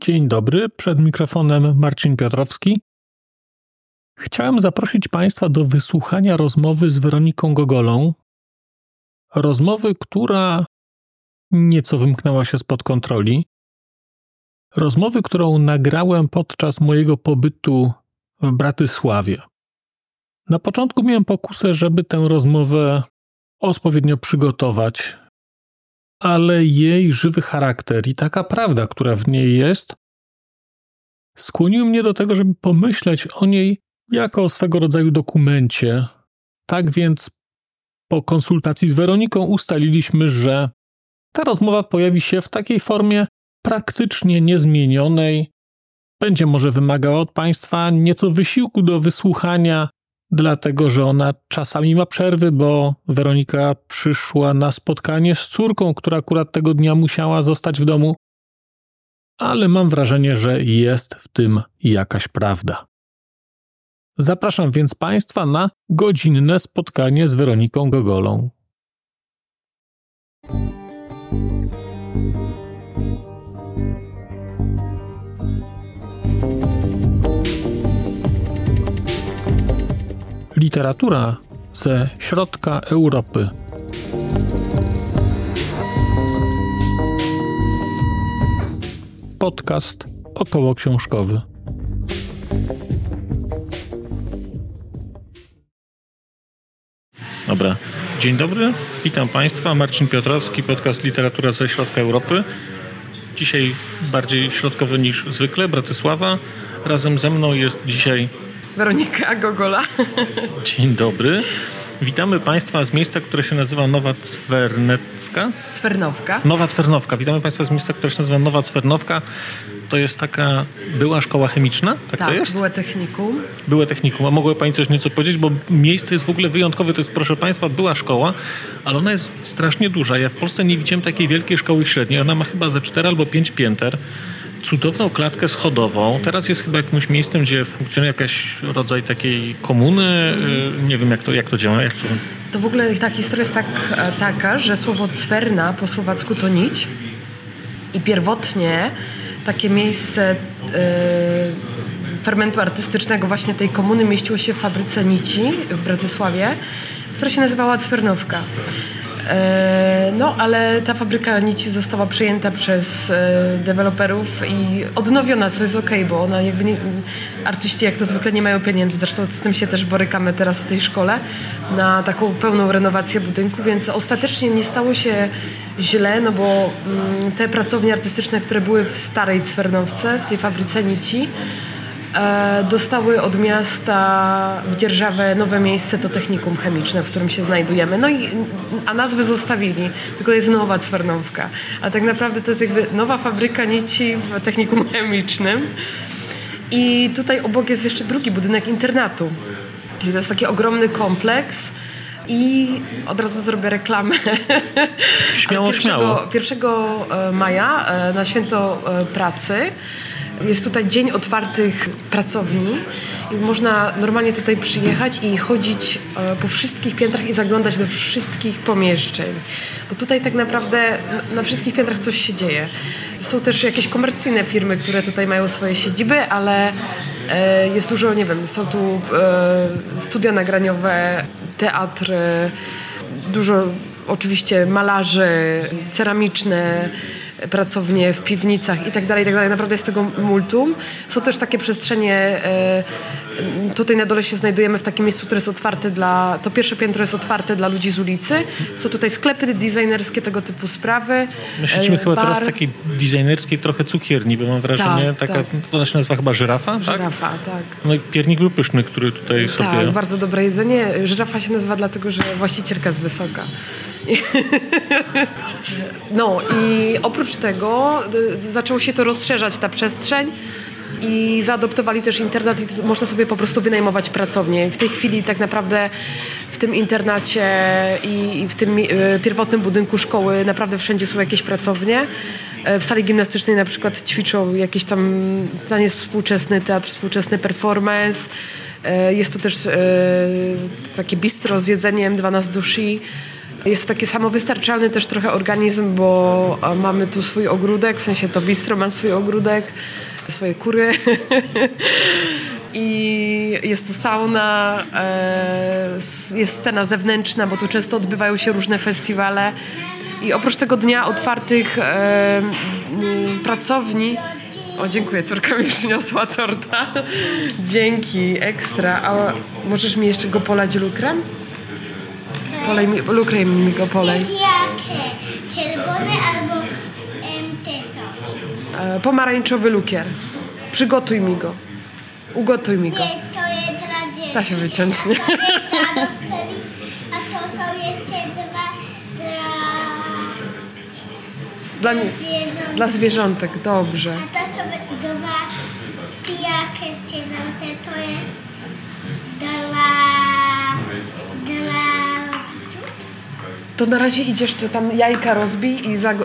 Dzień dobry, przed mikrofonem Marcin Piotrowski. Chciałem zaprosić Państwa do wysłuchania rozmowy z Weroniką Gogolą. Rozmowy, która nieco wymknęła się spod kontroli. Rozmowy, którą nagrałem podczas mojego pobytu w Bratysławie. Na początku miałem pokusę, żeby tę rozmowę odpowiednio przygotować, ale jej żywy charakter i taka prawda, która w niej jest, skłoniły mnie do tego, żeby pomyśleć o niej jako o swego rodzaju dokumencie. Tak więc po konsultacji z Weroniką ustaliliśmy, że ta rozmowa pojawi się w takiej formie praktycznie niezmienionej. Będzie może wymagała od Państwa nieco wysiłku do wysłuchania, dlatego że ona czasami ma przerwy, bo Weronika przyszła na spotkanie z córką, która akurat tego dnia musiała zostać w domu. Ale mam wrażenie, że jest w tym jakaś prawda. Zapraszam więc Państwa na godzinne spotkanie z Weroniką Gogolą. Literatura ze środka Europy. Podcast około książkowy. Dobra. Dzień dobry, witam Państwa. Marcin Piotrowski, podcast Literatura ze Środka Europy. Dzisiaj bardziej środkowy niż zwykle, Bratysława. Razem ze mną jest dzisiaj Weronika Gogola. Dzień dobry. Witamy Państwa z miejsca, które się nazywa Nowa Cwernecka. Cwernowka. Nowa Cwernowka. Witamy Państwa z miejsca, które się nazywa Nowa Cwernowka. To jest taka była szkoła chemiczna, tak, tak to jest? była technikum. Była technikum. A mogła Pani coś nieco powiedzieć, bo miejsce jest w ogóle wyjątkowe. To jest, proszę Państwa, była szkoła, ale ona jest strasznie duża. Ja w Polsce nie widziałem takiej wielkiej szkoły średniej. Ona ma chyba ze 4 albo 5 pięter cudowną klatkę schodową. Teraz jest chyba jakimś miejscem, gdzie funkcjonuje jakiś rodzaj takiej komuny. Nie wiem, jak to, jak to działa. Jak to... to w ogóle ta historia jest tak, taka, że słowo cwerna po słowacku to nić i pierwotnie takie miejsce yy, fermentu artystycznego właśnie tej komuny mieściło się w fabryce nici w Bratysławie, która się nazywała Cwernowka. No, ale ta fabryka nici została przejęta przez deweloperów i odnowiona, co jest ok, bo ona jakby nie, artyści jak to zwykle nie mają pieniędzy, zresztą z tym się też borykamy teraz w tej szkole, na taką pełną renowację budynku, więc ostatecznie nie stało się źle, no bo te pracownie artystyczne, które były w starej Cwernowce, w tej fabryce nici, dostały od miasta w Dzierżawę nowe miejsce, to technikum chemiczne, w którym się znajdujemy. No i, a nazwy zostawili, tylko jest nowa Cwarnowka. A tak naprawdę to jest jakby nowa fabryka nici w technikum chemicznym. I tutaj obok jest jeszcze drugi budynek internatu. Czyli to jest taki ogromny kompleks. I od razu zrobię reklamę. Śmiało, 1, śmiało. 1 maja na święto pracy jest tutaj dzień otwartych pracowni i można normalnie tutaj przyjechać i chodzić po wszystkich piętrach i zaglądać do wszystkich pomieszczeń. Bo tutaj tak naprawdę na wszystkich piętrach coś się dzieje. Są też jakieś komercyjne firmy, które tutaj mają swoje siedziby, ale jest dużo, nie wiem, są tu studia nagraniowe, teatr, dużo oczywiście malarzy, ceramiczne, pracownie w piwnicach i tak dalej, i tak dalej. Naprawdę jest tego multum. Są też takie przestrzenie, tutaj na dole się znajdujemy w takim miejscu, które jest otwarte dla, to pierwsze piętro jest otwarte dla ludzi z ulicy. Są tutaj sklepy designerskie, tego typu sprawy. My siedzimy chyba teraz w takiej designerskiej trochę cukierni, bo mam wrażenie, tak, taka, tak. to się nazywa chyba żyrafa, Żyrafa, tak? tak. No i piernik był pyszny, który tutaj sobie... Tak, bardzo dobre jedzenie. Żyrafa się nazywa dlatego, że właścicielka jest wysoka. No i oprócz tego zaczęło się to rozszerzać, ta przestrzeń i zaadoptowali też internat i można sobie po prostu wynajmować pracownię. W tej chwili tak naprawdę w tym internacie i w tym pierwotnym budynku szkoły naprawdę wszędzie są jakieś pracownie. W sali gimnastycznej na przykład ćwiczą jakiś tam taniec współczesny, teatr współczesny, performance. Jest to też takie bistro z jedzeniem, 12 duszy. Jest taki samowystarczalny też trochę organizm, bo mamy tu swój ogródek, w sensie to bistro ma swój ogródek, swoje kury. I jest to sauna, e, jest scena zewnętrzna, bo tu często odbywają się różne festiwale. I oprócz tego dnia otwartych e, pracowni, o, dziękuję, córka mi przyniosła torta. Dzięki, ekstra. A możesz mi jeszcze go polać lukrem? Polej mi, lukrem mi go polej. Jakie? Czerwone albo em? E, pomarańczowy lukier. Przygotuj mi go. Ugotuj mi go. Nie, to jest dla dzieci. Da się wyciąć, nie? To jest a to są jeszcze dwa Dla, dla nie, zwierząt. dla zwierzątek, dobrze. A to są dwa pijaki z to jest To na razie idziesz, to tam jajka rozbij i za, y,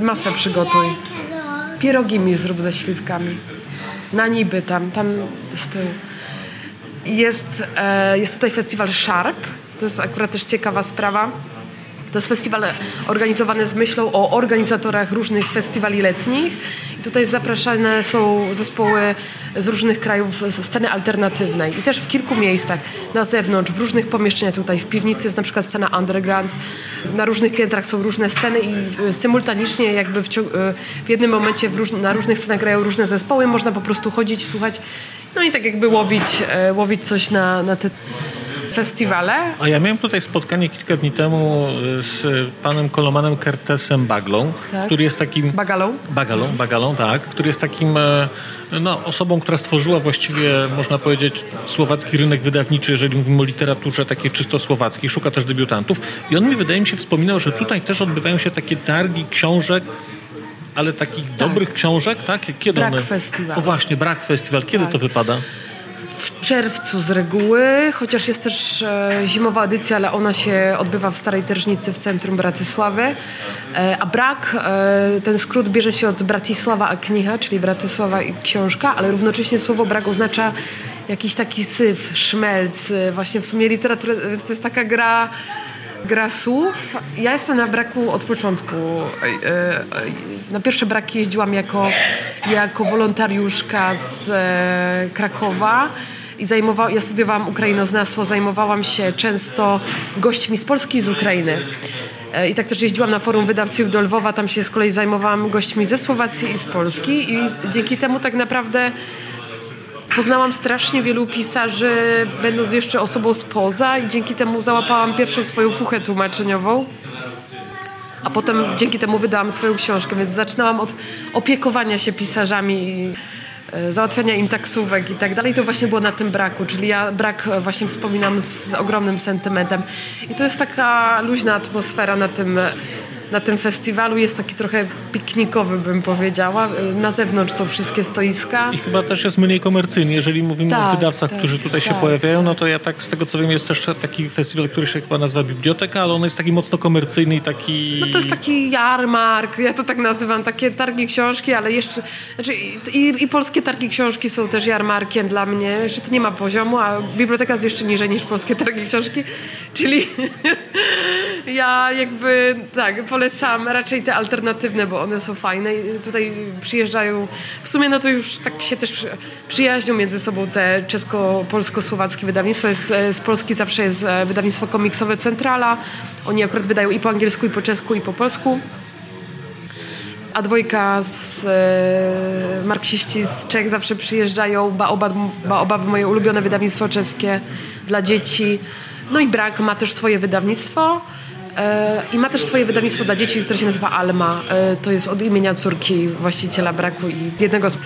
masę przygotuj. Jajka, Pierogi mi zrób ze śliwkami. Na niby tam, tam z tyłu. Jest, e, jest tutaj festiwal Sharp. To jest akurat też ciekawa sprawa. To jest festiwal organizowany z myślą o organizatorach różnych festiwali letnich. I tutaj zapraszane są zespoły z różnych krajów z sceny alternatywnej. I też w kilku miejscach na zewnątrz, w różnych pomieszczeniach tutaj. W piwnicy jest na przykład scena underground. Na różnych piętrach są różne sceny i y, symultanicznie jakby w, y, w jednym momencie w róż- na różnych scenach grają różne zespoły. Można po prostu chodzić, słuchać. No i tak jakby łowić, e, łowić coś na, na te festiwale. A ja miałem tutaj spotkanie kilka dni temu z panem Kolomanem Kertesem Baglą, Tak. który jest takim... Bagalą. Bagalą, Bagalą, tak, który jest takim e, no, osobą, która stworzyła właściwie, można powiedzieć, słowacki rynek wydawniczy, jeżeli mówimy o literaturze takiej czysto słowackiej, szuka też debiutantów. I on mi, wydaje mi się, wspominał, że tutaj też odbywają się takie targi książek, ale takich dobrych książek, tak? Kiedy Brak one... festiwal. O właśnie, brak festiwal. Kiedy Tak. to wypada? Czerwcu z reguły, chociaż jest też e, zimowa edycja, ale ona się odbywa w Starej Tężnicy w centrum Bratysławy. E, a brak, e, ten skrót bierze się od Bratisława a kniha, czyli Bratysława i książka, ale równocześnie słowo brak oznacza jakiś taki syf, szmelc, właśnie w sumie literatura, więc to jest taka gra gra słów. Ja jestem na braku od początku. Na pierwsze braki jeździłam jako, jako wolontariuszka z Krakowa. I zajmowa- ja studiowałam ukrainoznawstwo, zajmowałam się często gośćmi z Polski i z Ukrainy. E, I tak też jeździłam na forum wydawców do Lwowa, tam się z kolei zajmowałam gośćmi ze Słowacji i z Polski i dzięki temu tak naprawdę Poznałam strasznie wielu pisarzy, będąc jeszcze osobą spoza i dzięki temu załapałam pierwszą swoją fuchę tłumaczeniową. A potem dzięki temu wydałam swoją książkę, więc zaczynałam od opiekowania się pisarzami załatwiania im taksówek i tak dalej. To właśnie było na tym braku, czyli ja brak e, właśnie wspominam z ogromnym sentymentem. I to jest taka luźna atmosfera na tym, na tym festiwalu. Jest taki trochę piknikowy, bym powiedziała. Na zewnątrz są wszystkie stoiska. I chyba też jest mniej komercyjny. Jeżeli mówimy o Tak, wydawcach, tak, którzy tutaj się tak. pojawiają, no to ja tak z tego co wiem jest też taki festiwal, który się chyba nazywa Biblioteka, ale on jest taki mocno komercyjny i taki... No to jest taki jarmark, ja to tak nazywam, takie targi książki, ale jeszcze, znaczy i, i, i polskie targi książki są też jarmarkiem dla mnie, jeszcze to nie ma poziomu, a biblioteka jest jeszcze niżej niż polskie targi książki, czyli ja jakby tak, polecam raczej te alternatywne, bo one są fajne tutaj przyjeżdżają, w sumie no to już tak się też przyjaźnią między sobą te czesko-polsko-słowackie wydawnictwa, jest, e, z Polski zawsze jest e, wydawnictwo komiksowe Centrala, oni akurat wydają i po angielsku, i po czesku, i po polsku. A dwojka z e, marksiści z Czech zawsze przyjeżdżają. Baobab moje ulubione wydawnictwo czeskie dla dzieci. No i Brak ma też swoje wydawnictwo. E, I ma też swoje wydawnictwo dla dzieci, które się nazywa Alma. E, to jest od imienia córki właściciela Braku i jednego z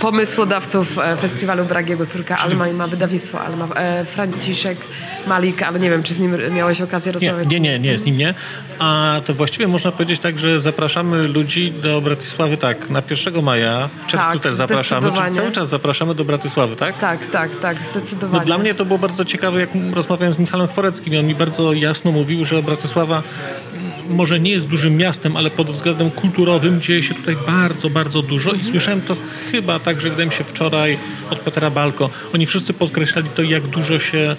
pomysłodawców e, festiwalu Brak, jego córka Alma i ma wydawnictwo Alma. Franciszek Malik, ale nie wiem, czy z nim miałeś okazję Nie, rozmawiać. nie, nie, nie, z nim nie. A to właściwie można powiedzieć tak, że zapraszamy ludzi do Bratysławy tak, na 1 maja, w czerwcu Tak, też zapraszamy, czyli cały czas zapraszamy do Bratysławy, tak? Tak, tak, tak, zdecydowanie. No dla mnie to było bardzo ciekawe, jak rozmawiałem z Michałem Chworeckim on mi bardzo jasno mówił, że Bratysława mm, może nie jest dużym miastem, ale pod względem kulturowym dzieje się tutaj bardzo, bardzo dużo i słyszałem to chyba także, wydaje się, wczoraj od Petera Balko. Oni wszyscy podkreślali to, jak dużo się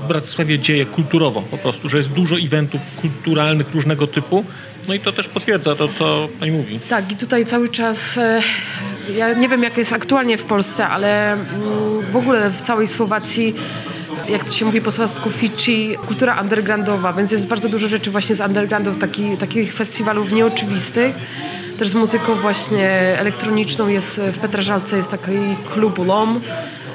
w Bratysławie dzieje kulturowo po prostu, że jest dużo eventów kulturalnych różnego typu. No i to też potwierdza to, co pani mówi. Tak, i tutaj cały czas, e, ja nie wiem jak jest aktualnie w Polsce, ale mm, w ogóle w całej Słowacji jak to się mówi po słowacku Fiji, kultura undergroundowa, więc jest bardzo dużo rzeczy właśnie z undergroundów, taki, takich festiwalów nieoczywistych. Też z muzyką właśnie elektroniczną jest w Petrażalce jest taki klub LOM.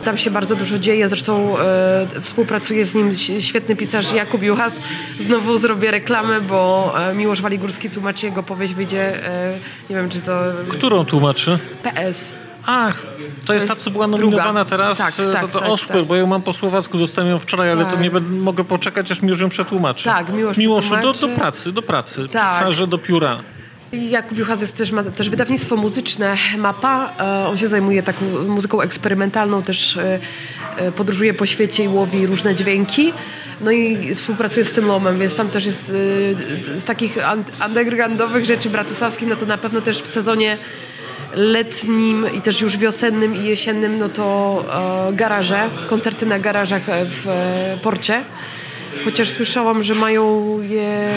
Tam się bardzo dużo dzieje, zresztą e, współpracuje z nim świetny pisarz Jakub Juchas. Znowu zrobię reklamę, bo e, Miłosz Waligórski tłumaczy jego powieść, wyjdzie, e, nie wiem czy to... Którą tłumaczy? PS. Ach, to, to jest, ta, co była nominowana druga. teraz, tak, to, tak, to tak, Osper, tak. bo ja mam po słowacku, dostałem ją wczoraj, ale to tak. nie będę, mogę poczekać, aż Miłosz ją przetłumaczy. Tak, Miłosz Miłoszu, do, do pracy, do pracy, tak. pisarze do pióra. Jakub Juchas też ma też wydawnictwo muzyczne Mapa. E, on się zajmuje taką muzyką eksperymentalną, też e, e, podróżuje po świecie i łowi różne dźwięki. No i współpracuje z tym Lomem, więc tam też jest z takich undergroundowych rzeczy bratysławskich, no to na pewno też w sezonie letnim i też już wiosennym i jesiennym, no to garaże, koncerty na garażach w porcie. Chociaż słyszałam, że mają je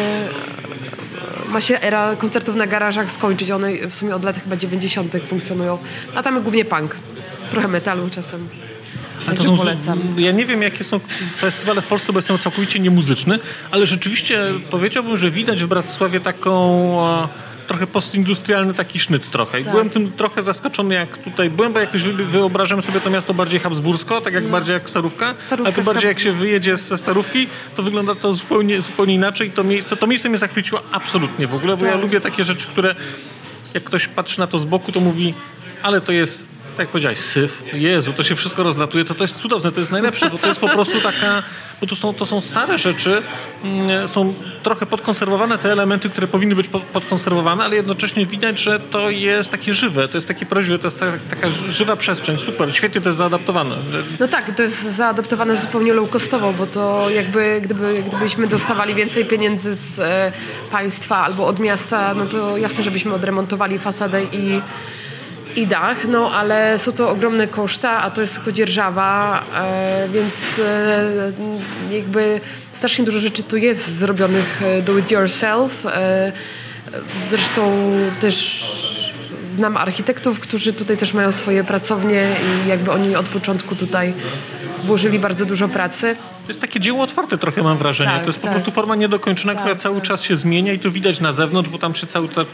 ma się era koncertów na garażach skończyć. One w sumie od lat chyba 90. funkcjonują. A tam głównie punk. Trochę metalu czasem. A to są, polecam. Ja nie wiem, jakie są festiwale w Polsce, bo jestem całkowicie niemuzyczny, ale rzeczywiście powiedziałbym, że widać w Bratysławie taką trochę postindustrialny taki sznyt trochę. I tak. byłem tym trochę zaskoczony, jak tutaj byłem, bo jakoś wyobrażam sobie to miasto bardziej habsbursko, tak jak no. bardziej jak Starówka, Starówka a tu bardziej jak się wyjedzie ze Starówki, to wygląda to zupełnie, zupełnie inaczej. To miejsce, to miejsce mnie zachwyciło absolutnie w ogóle, bo tak. ja lubię takie rzeczy, które jak ktoś patrzy na to z boku, to mówi, ale to jest tak jak powiedziałeś, syf, Jezu, to się wszystko rozlatuje, to to jest cudowne, to jest najlepsze, bo to jest po prostu taka, bo to są, to są stare rzeczy, mm, są trochę podkonserwowane te elementy, które powinny być podkonserwowane, ale jednocześnie widać, że to jest takie żywe, to jest takie prawdziwe, to jest ta, taka żywa przestrzeń, super, świetnie to jest zaadaptowane. No tak, to jest zaadaptowane zupełnie low-costowo, bo to jakby gdyby, gdybyśmy dostawali więcej pieniędzy z e, państwa albo od miasta, no to jasne, żebyśmy odremontowali fasadę i i dach, no ale są to ogromne koszta, a to jest tylko dzierżawa, e, więc e, jakby strasznie dużo rzeczy tu jest zrobionych e, do it yourself. Zresztą też znam architektów, którzy tutaj też mają swoje pracownie i jakby oni od początku tutaj włożyli bardzo dużo pracy. To jest takie dzieło otwarte trochę mam wrażenie. Tak, to jest tak. po prostu forma niedokończona, tak, która cały tak. czas się zmienia i to widać na zewnątrz, bo tam się cały czas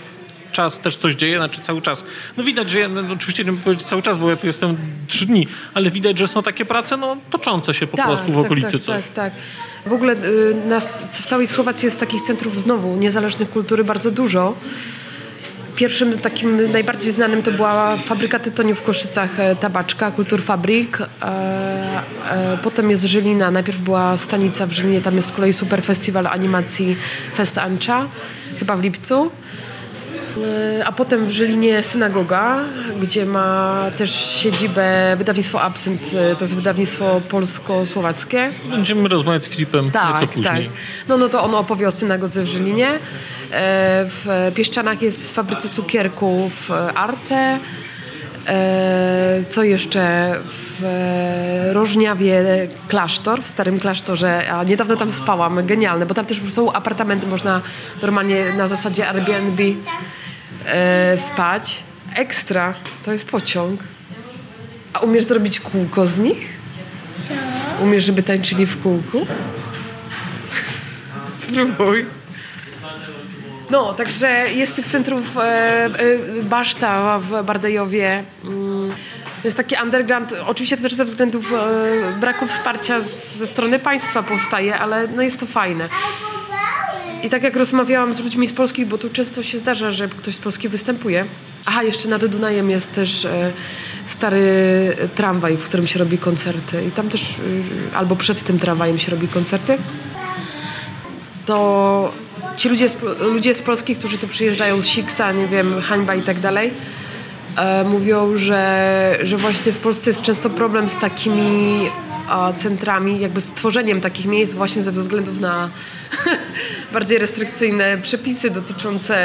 czas też coś dzieje, znaczy cały czas. No widać, że ja, no, oczywiście nie mogę powiedzieć cały czas, bo ja tu jestem trzy dni, ale widać, że są takie prace no, toczące się po tak, prostu w tak, okolicy. Tak, coś. tak, tak. W ogóle y, na, w całej Słowacji jest takich centrów znowu niezależnych kultury bardzo dużo. Pierwszym takim najbardziej znanym to była fabryka tytoniu w Koszycach, e, Tabaczka, Kulturfabrik. E, e, potem jest Żylina. Najpierw była stanica w Żylinie, tam jest z kolei super festiwal animacji Fest Ancha, chyba w lipcu. A potem w Żylinie synagoga, gdzie ma też siedzibę wydawnictwo Absynt, to jest wydawnictwo polsko-słowackie. Będziemy rozmawiać z Filipem tak, nieco później. Tak. No, no to on opowie o synagodze w Żylinie. E, w Pieszczanach jest w fabryce cukierków Arte. E, co jeszcze? W Rożniawie klasztor, w starym klasztorze, a niedawno tam spałam, genialne, bo tam też są apartamenty, można normalnie na zasadzie Airbnb e, spać. Ekstra, to jest pociąg. A umiesz zrobić kółko z nich? Co? Umiesz, żeby tańczyli w kółku? Spróbuj. No, także jest tych centrów e, e, Baszta w Bardejowie. Mm, jest taki underground. Oczywiście to też ze względów e, braku wsparcia z, ze strony państwa powstaje, ale no jest to fajne. I tak jak rozmawiałam z ludźmi z Polski, bo tu często się zdarza, że ktoś z Polski występuje. Aha, jeszcze nad Dunajem jest też e, stary tramwaj, w którym się robi koncerty. I tam też, e, albo przed tym tramwajem się robi koncerty. To ci ludzie z, ludzie z Polski, którzy tu przyjeżdżają z Siksa, nie wiem, hańba i tak dalej, e, mówią, że, że właśnie w Polsce jest często problem z takimi centrami, jakby stworzeniem takich miejsc właśnie ze względów na bardziej restrykcyjne przepisy dotyczące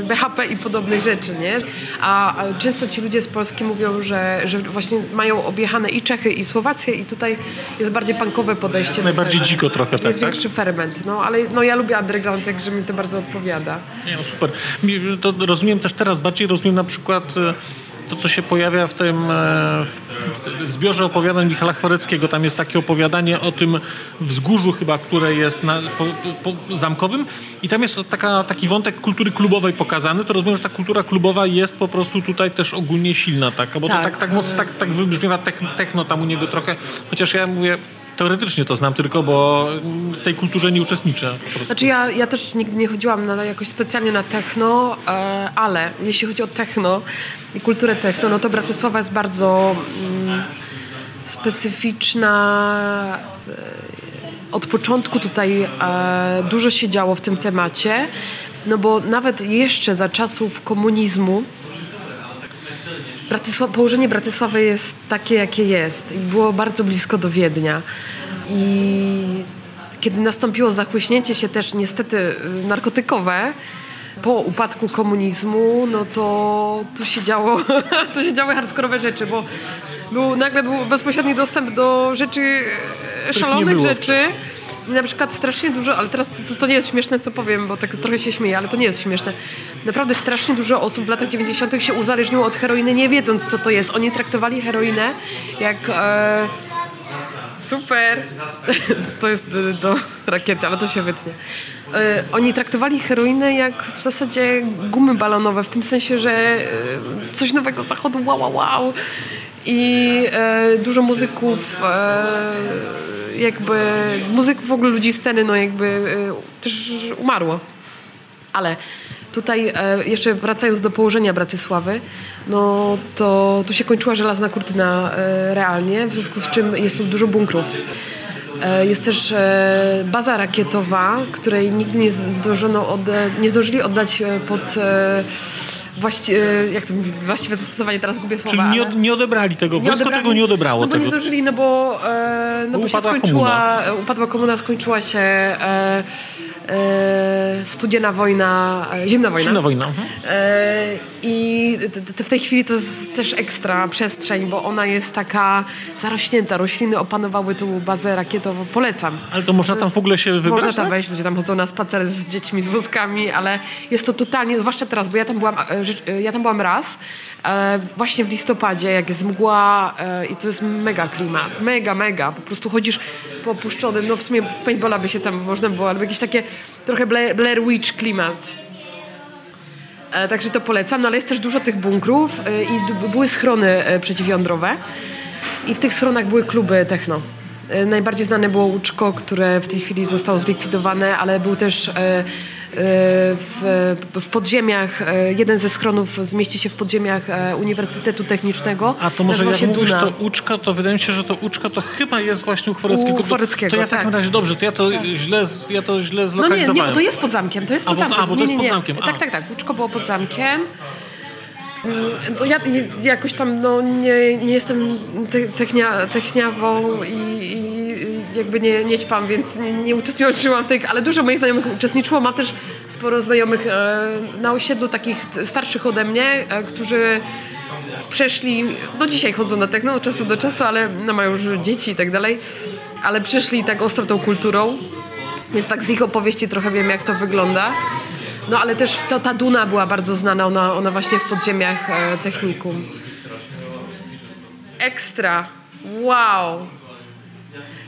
e, BHP i podobnych rzeczy, nie? A często ci ludzie z Polski mówią, że, że właśnie mają objechane i Czechy, i Słowację i tutaj jest bardziej punkowe podejście. Najbardziej dziko trochę, tak? Jest tak? większy ferment, no ale no, ja lubię underground, także mi to bardzo odpowiada. Nie, no super. To rozumiem też teraz, bardziej rozumiem na przykład e, to, co się pojawia w tym e, w zbiorze opowiadań Michala Chworeckiego. Tam jest takie opowiadanie o tym wzgórzu chyba, które jest na, po, po zamkowym i tam jest taka, taki wątek kultury klubowej pokazany. To rozumiem, że ta kultura klubowa jest po prostu tutaj też ogólnie silna, tak? Bo tak. to tak, tak, mocno, tak, tak wybrzmiewa techno tam u niego trochę, chociaż ja mówię, Teoretycznie to znam tylko, bo w tej kulturze nie uczestniczę. Znaczy ja, ja też nigdy nie chodziłam na, jakoś specjalnie na techno, e, ale jeśli chodzi o techno i kulturę techno, no to Bratysława jest bardzo mm, specyficzna. E, od początku tutaj e, dużo się działo w tym temacie, no bo nawet jeszcze za czasów komunizmu Bratysław, położenie Bratysławy jest takie, jakie jest. I było bardzo blisko do Wiednia. I kiedy nastąpiło zachłyśnięcie się też niestety y, narkotykowe, po upadku komunizmu, no to tu się działo, tu się działy hardkorowe rzeczy, bo był, nagle był bezpośredni dostęp do rzeczy, szalonych rzeczy. Na przykład strasznie dużo, ale teraz to, to, nie jest śmieszne, co powiem, bo tak trochę się śmieję, ale to nie jest śmieszne. Naprawdę strasznie dużo osób w latach 90. się uzależniło od heroiny, nie wiedząc, co to jest. Oni traktowali heroinę jak... E, super! to jest do rakiety, ale to się wytnie. E, oni traktowali heroinę jak w zasadzie gumy balonowe, w tym sensie, że e, coś nowego zachodu, wow, wow, wow. I e, dużo muzyków e, jakby muzyków, w ogóle ludzi sceny, no jakby e, też umarło. Ale tutaj e, jeszcze wracając do położenia Bratysławy, no to tu się kończyła żelazna kurtyna e, realnie, w związku z czym jest tu dużo bunkrów. Jest też baza rakietowa, której nigdy nie zdążono od, nie zdążyli oddać pod właści, e, jak to mówi, właściwe zastosowanie, teraz gubię słowa. Czyli nie, nie odebrali tego, wojsko odebrali, tego nie odebrało. No bo tego. nie zdążyli, no bo, e, no bo, się skończyła, komuna. upadła komuna, skończyła się e, e, studziena wojna, e, zimna wojna. Zimna wojna. Mhm. E, I w tej chwili to jest też ekstra przestrzeń, bo ona jest taka zarośnięta. Rośliny opanowały tą bazę rakietową. Polecam. Ale to można to tam w ogóle się wybrać? Można tam tak? wejść, ludzie tam chodzą na spacer z dziećmi, z wózkami, ale jest to totalnie, zwłaszcza teraz, bo ja tam byłam, e, ja tam byłam raz, właśnie w listopadzie, jak jest mgła i to jest mega klimat. Mega, mega. Po prostu chodzisz po opuszczonym, no w sumie w paintballa by się tam można było, albo jakieś takie trochę Blair Witch klimat. E, także to polecam, no ale jest też dużo tych bunkrów e, i były schrony e, przeciwjądrowe i w tych schronach były kluby techno. Najbardziej znane było Łuczko, które w tej chwili zostało zlikwidowane, ale był też w, w podziemiach, jeden ze schronów zmieści się w podziemiach Uniwersytetu Technicznego. A to może jak mówisz Duna. to Uczka, to wydaje mi się, że to Uczka to chyba jest właśnie u Chworeckiego. U Chworeckiego, to, to ja w takim tak. razie dobrze, to ja to, tak. źle, ja to źle zlokalizowałem. No nie, nie, bo to jest pod zamkiem, to jest pod a, zamkiem. A, bo to jest pod zamkiem. Tak, tak, tak. Uczko było pod zamkiem. To ja jakoś tam no, nie, nie jestem technia, techniawą i, i jakby nie, nie ćpam, więc nie, nie uczestniczyłam w tej, ale dużo moich znajomych uczestniczyło. Mam też sporo znajomych e, na osiedlu, takich starszych ode mnie, e, którzy przeszli, do dzisiaj chodzą na techno od czasu do czasu, ale no, mają już dzieci i tak dalej, ale przeszli tak ostro tą kulturą, więc tak z ich opowieści trochę wiem, jak to wygląda. No ale też to, ta Duna była bardzo znana, ona, ona właśnie w podziemiach e, technikum. Ekstra. Wow.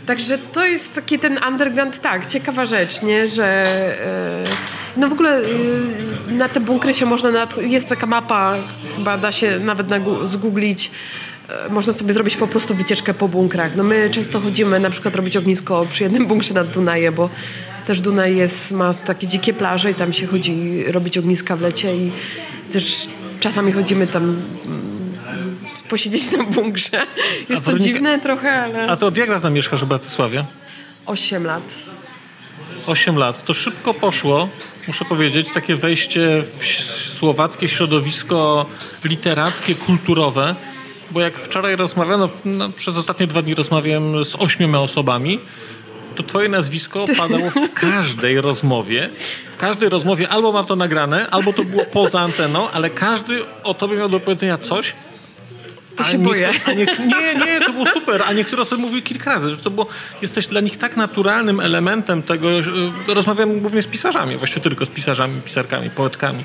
Także to jest taki ten underground, tak, ciekawa rzecz, nie, że e, no w ogóle e, na te bunkry się można, na, jest taka mapa, chyba da się nawet na, zgooglić, e, można sobie zrobić po prostu wycieczkę po bunkrach. No my często chodzimy na przykład robić ognisko przy jednym bunkrze nad Dunaje, bo też Dunaj jest, ma takie dzikie plaże i tam się chodzi robić ogniska w lecie i też czasami chodzimy tam mm, posiedzieć na bunkrze. Jest to dziwne trochę, ale... A to od jak lat tam mieszkasz w Bratysławie? Osiem lat. Osiem lat. To szybko poszło, muszę powiedzieć, takie wejście w słowackie środowisko literackie, kulturowe. bo jak wczoraj rozmawiano, no, przez ostatnie dwa dni rozmawiałem z ośmioma osobami, to twoje nazwisko padało w każdej rozmowie. W każdej rozmowie albo mam to nagrane, albo to było poza anteną, ale każdy o tobie miał do powiedzenia coś, to się boję. A nie, nie, nie, to było super. A niektóre osoby mówiły kilka razy, że to było, jesteś dla nich tak naturalnym elementem tego. Że, rozmawiam głównie z pisarzami, właściwie tylko z pisarzami, pisarkami, poetkami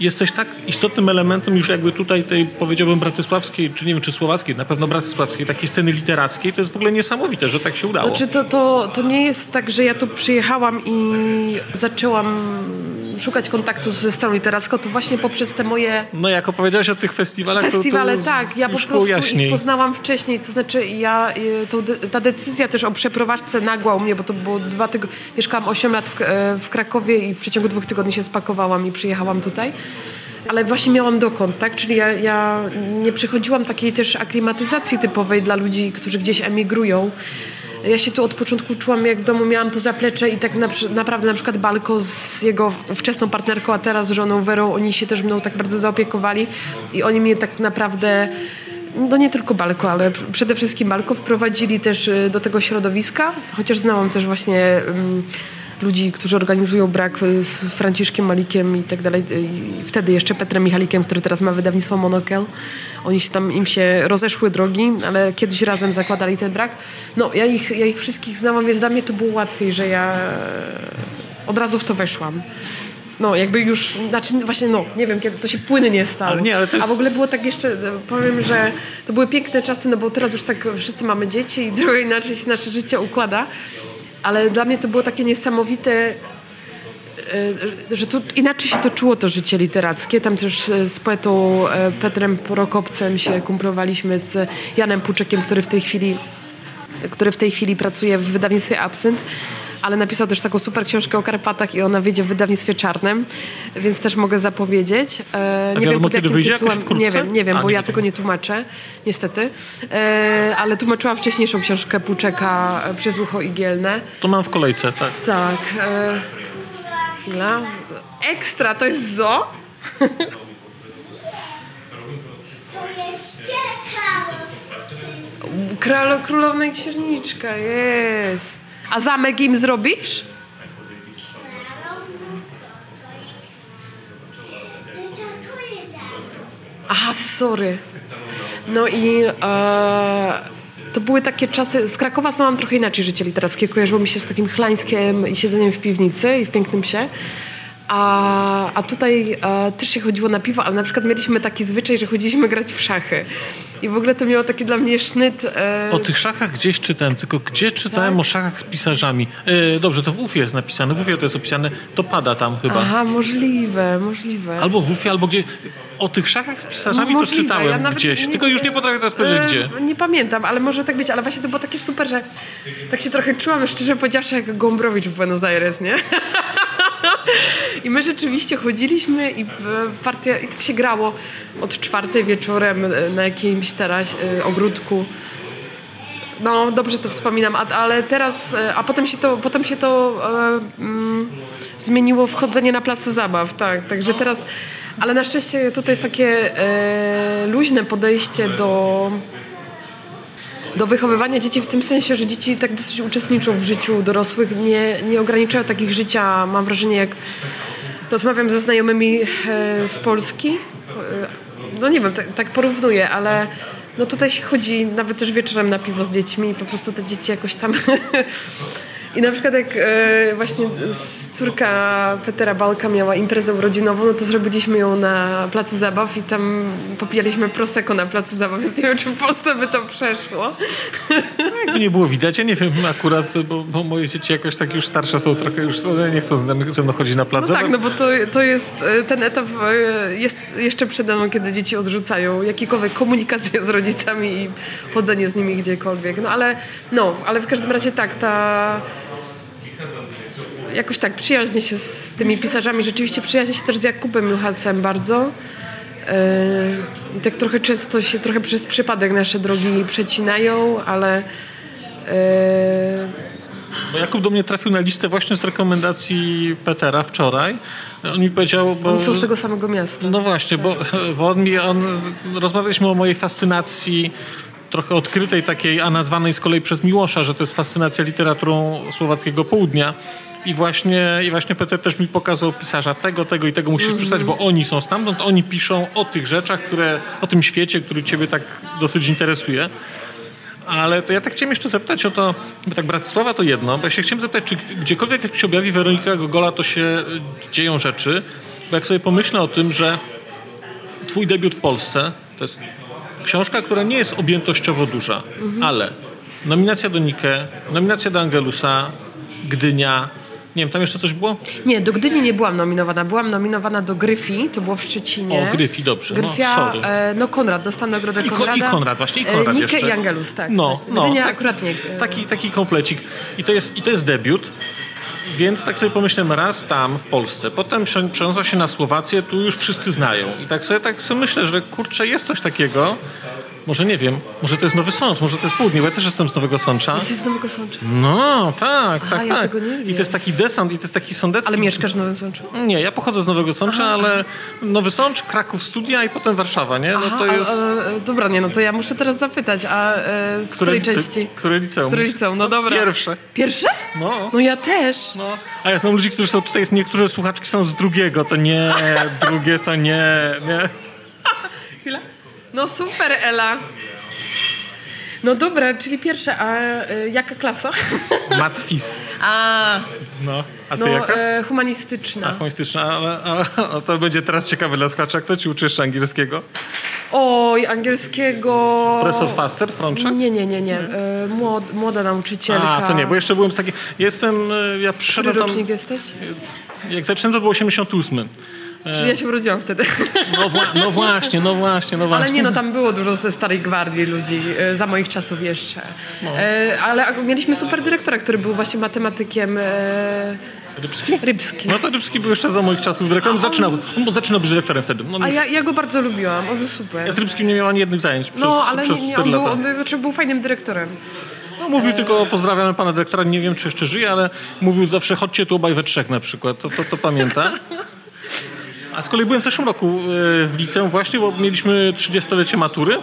jesteś tak istotnym elementem już jakby tutaj tej, powiedziałbym, bratysławskiej, czy nie wiem, czy słowackiej, na pewno bratysławskiej, takiej sceny literackiej, to jest w ogóle niesamowite, że tak się udało. Znaczy to, to, to nie jest tak, że ja tu przyjechałam i zaczęłam szukać kontaktu ze stroną literacką, to właśnie poprzez te moje... No jak opowiedziałaś o tych festiwalach, Festiwale, to, to tak. Ja po prostu ich poznałam wcześniej. To znaczy ja, y, to, ta decyzja też o przeprowadzce nagła u mnie, bo to było dwa tygodnie... Mieszkałam 8 lat w, e, w Krakowie i w przeciągu dwóch tygodni się spakowałam i przyjechałam tutaj ale właśnie miałam dokąd, tak? Czyli ja, ja nie przechodziłam takiej też aklimatyzacji typowej dla ludzi, którzy gdzieś emigrują. Ja się tu od początku czułam, jak w domu miałam to zaplecze i tak na, naprawdę na przykład Balko z jego wczesną partnerką, a teraz żoną Werą, oni się też mną tak bardzo zaopiekowali i oni mnie tak naprawdę no nie tylko Balko, ale przede wszystkim Balko wprowadzili też y, do tego środowiska, chociaż znałam też właśnie um, ludzi, którzy organizują brak z Franciszkiem Malikiem i tak dalej. I wtedy jeszcze Petrem Michalikiem, który teraz ma wydawnictwo Monokel. Oni się tam, im się rozeszły drogi, ale kiedyś razem zakładali ten brak. No, ja ich, ja ich wszystkich znałam, więc dla mnie to było łatwiej, że ja od razu w to weszłam. No, jakby już, znaczy właśnie, no, nie wiem, kiedy to się płynnie stało. Ale nie, ale jest... A w ogóle było tak jeszcze, powiem, że to były piękne czasy, no bo teraz już tak wszyscy mamy dzieci i trochę inaczej się nasze życie układa ale dla mnie to było takie niesamowite, e, że tu inaczej się to czuło to życie literackie. Tam też z poetą e, Petrem Prokopcem się kumplowaliśmy z Janem Puczekiem, który w tej chwili który w tej chwili pracuje w wydawnictwie Absynt, ale napisał też taką super książkę o Karpatach i ona wyjdzie w wydawnictwie Czarnym, więc też mogę zapowiedzieć. E, nie wiem, pod jakim wyjdzie, tytułem, nie wiem, nie wiem, A, bo nie ja tego nie tłumaczę, niestety. E, ale tłumaczyłam wcześniejszą książkę Puczeka e, Przez ucho igielne. To mam w kolejce, tak. Tak. E, chwila. Ekstra, to jest zo? Królo, królowna i księżniczka, jest. A zamek im zrobisz? Aha, sorry. No i e, to były takie czasy. Z Krakowa znałam trochę inaczej życie literackie. Kojarzyło mi się z takim chlańskiem i siedzeniem w piwnicy i w pięknym psie. A, a tutaj a, też się chodziło na piwo, ale na przykład mieliśmy taki zwyczaj, że chodziliśmy grać w szachy. I w ogóle to miało taki dla mnie sznyt. E... O tych szachach gdzieś czytałem, tylko gdzie czytałem tak? o szachach z pisarzami? E, dobrze, to w UFie jest napisane, w UFie to jest opisane, to pada tam chyba. Aha, możliwe, możliwe. Albo w UFie, albo gdzie. O tych szachach z pisarzami możliwe. to czytałem ja gdzieś, nie, tylko już nie potrafię teraz powiedzieć e, gdzie. Nie pamiętam, ale może tak być, ale właśnie to było takie super, że tak się trochę czułam, szczerze powiedziawszy, jak Gombrowicz w Buenos Aires, nie? I my rzeczywiście chodziliśmy i partia, i tak się grało od czwartej wieczorem e, na jakimś teraz e, ogródku. No, dobrze to wspominam, ale teraz, e, a potem się to, potem się to e, mm, zmieniło w chodzenie na placu zabaw, tak, także teraz, ale na szczęście tutaj jest takie e, luźne podejście do do wychowywania dzieci w tym sensie, że dzieci tak dosyć uczestniczą w życiu dorosłych, nie, nie ograniczają takich życia, mam wrażenie, jak rozmawiam ze znajomymi e, z Polski, e, no nie wiem, tak, tak porównuję, ale no tutaj się chodzi nawet też wieczorem na piwo z dziećmi i po prostu te dzieci jakoś tam I na przykład jak e, właśnie córka Petera Balka miała imprezę urodzinową, no to zrobiliśmy ją na placu zabaw i tam popijaliśmy prosecco na placu zabaw, więc nie wiem, czy w Polsce by to przeszło. Jakby nie było widać, ja nie wiem akurat, bo, bo, moje dzieci jakoś tak już starsze są trochę, już nie chcą ze mną chodzić na plac no zabaw. tak, no bo to, to jest, e, ten etap e, jest jeszcze przede mną, kiedy dzieci odrzucają jakiekolwiek komunikację z rodzicami i chodzenie z nimi gdziekolwiek. No ale, no, ale w każdym razie tak, ta jakoś tak przyjaźnię się z tymi pisarzami. Rzeczywiście przyjaźnię się też z Jakubem Juhasem bardzo. E, I tak trochę często się, trochę przez przypadek nasze drogi przecinają, ale e, Bo Jakub do mnie trafił na listę właśnie z rekomendacji Petera wczoraj. On mi powiedział... Bo, Oni są z tego samego miasta. No właśnie, bo, bo on mi... On, rozmawialiśmy o mojej fascynacji trochę odkrytej takiej, a nazwanej z kolei przez Miłosza, że to jest fascynacja literaturą słowackiego południa. I właśnie, I właśnie Peter też mi pokazał pisarza tego, tego i tego musisz mm -hmm. przeczytać, bo oni są stamtąd, oni piszą o tych rzeczach, które, o tym świecie, który ciebie tak dosyć interesuje. Ale to ja tak chciałem jeszcze zapytać o to, bo tak Bratysława to jedno, bo ja się chciałem zapytać, czy gdziekolwiek jak się objawi Weronika Gogola, to się y, dzieją rzeczy, bo jak sobie pomyślę o tym, że twój debiut w Polsce to jest książka, która nie jest objętościowo duża, mhm. ale nominacja do Nike, nominacja do Angelusa, Gdynia, nie wiem, tam jeszcze coś było? Nie, do Gdyni nie byłam nominowana. Byłam nominowana do Gryfi, to było w Szczecinie. O, Gryfi, dobrze. Gryfia, no, sorry. E, no Konrad, dostałam nagrodę I, Konrada. I Konrad, właśnie, i Konrad e, Nikę jeszcze. i Angelus, tak. No, tak. no. Gdynia tak, akurat nie. Taki, taki komplecik. I to, jest, I to jest debiut. Więc tak sobie pomyślałem, raz tam w Polsce, potem przeniosła się na Słowację, tu już wszyscy znają. I tak sobie, tak sobie myślę, że kurczę, jest coś takiego, może nie wiem, może to jest Nowy Sącz, może to jest Południe, bo ja też jestem z Nowego Sącza. Jesteś z Nowego Sącza? No, tak, Aha, tak, ja tak. Tego nie I to jest taki desant, i to jest taki sądecki... Ale mieszkasz w Nowym Sączu? Nie, ja pochodzę z Nowego Sącza, Aha. ale Nowy Sącz, Kraków Studia i potem Warszawa, nie? No Aha, to jest... A, a, dobra, nie, no to ja muszę teraz zapytać, a e, z które której lice... części? Które liceum? Które liceum, no dobra. Pierwsze. Pierwsze? No. No ja też. No. A ja znam ludzi, którzy są tutaj, niektóre słuchaczki są z drugiego, to nie, drugie to nie, nie. No super, Ela. No dobra, czyli pierwsze, a y, jaka klasa? Matwis. A, no, a ty no, jaka? E, humanistyczna. A, humanistyczna, ale a, a, to będzie teraz ciekawe dla słuchacza. Kto ci uczy jeszcze angielskiego? Oj, angielskiego... Profesor Faster, Frączek? Nie, nie, nie, nie. E, młod, młoda nauczycielka. A, to nie, bo jeszcze byłem z takiej... Jestem, e, ja przyszedłem Który tam... rocznik jesteś? Jak zaczynałem, to było 88. Czyli ja się urodziłam wtedy. No, wła no, właśnie, no właśnie, no właśnie. Ale nie, no tam było dużo ze starej gwardii ludzi, e, za moich czasów jeszcze. No. E, ale mieliśmy super dyrektora, który był właśnie matematykiem. E, Rybski? Rybski. No to Rybski był jeszcze za moich czasów dyrektorem. Zaczynał, on zaczynał być dyrektorem wtedy. No, A ja, ja, go bardzo lubiłam, on był super. Ja z Rybskim nie miałam ani jednych zajęć przez, no, ale przez nie, nie, 4 on. Był, on był, znaczy był fajnym dyrektorem. No, mówił e... tylko pozdrawiamy pana dyrektora, nie wiem czy jeszcze żyje, ale mówił zawsze chodźcie tu obaj we trzech na przykład, to, to, to pamiętam. A z kolei byłem w zeszłym roku e, w liceum właśnie, bo mieliśmy 30-lecie matury.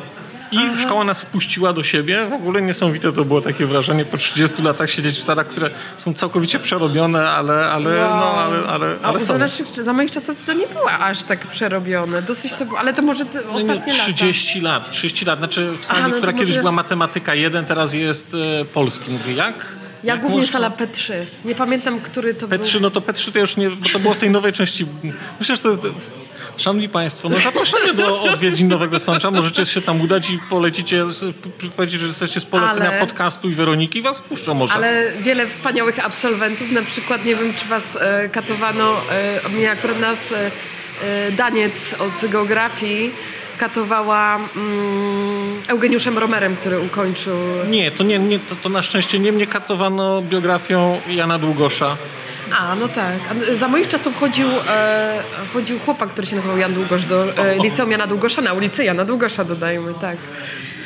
I Aha. szkoła nas wpuściła do siebie. W ogóle niesamowite to było takie wrażenie po 30 latach siedzieć w salach, które są całkowicie przerobione, ale, ale, wow. no, ale, ale, ale A są. Naszych, za moich czasów to nie było aż tak przerobione. Dosyć to było, ale to może te ostatnie no nie, 30 lata. lat. 30 lat. Znaczy w sali, Aha, no która kiedyś może... była matematyka 1, teraz jest e, polski. Mówię, jak? Ja głównie sala P3. Nie pamiętam, który to P3, był. no to P3 to już nie, bo to było w tej nowej części. Myślę, że to jest... Szanowni Państwo, no zapraszamy do odwiedzin Nowego Sącza. Możecie się tam udać i polecicie, powiedzieć, że jesteście z polecenia Ale- podcastu i Weroniki i was puszczą może. Ale wiele wspaniałych absolwentów, na przykład nie wiem, czy was e, katowano, e, mnie akurat nas e, e, Daniec od geografii katowała mm, Eugeniuszem Romerem, który ukończył. Nie, to nie, nie to, to na szczęście nie mnie katowano biografią Jana Długosza. A, no tak. Za moich czasów chodził, e, chodził chłopak, który się nazywał Jan Długosz do e, liceum Jana Długosza, na ulicy Jana Długosza dodajmy, tak.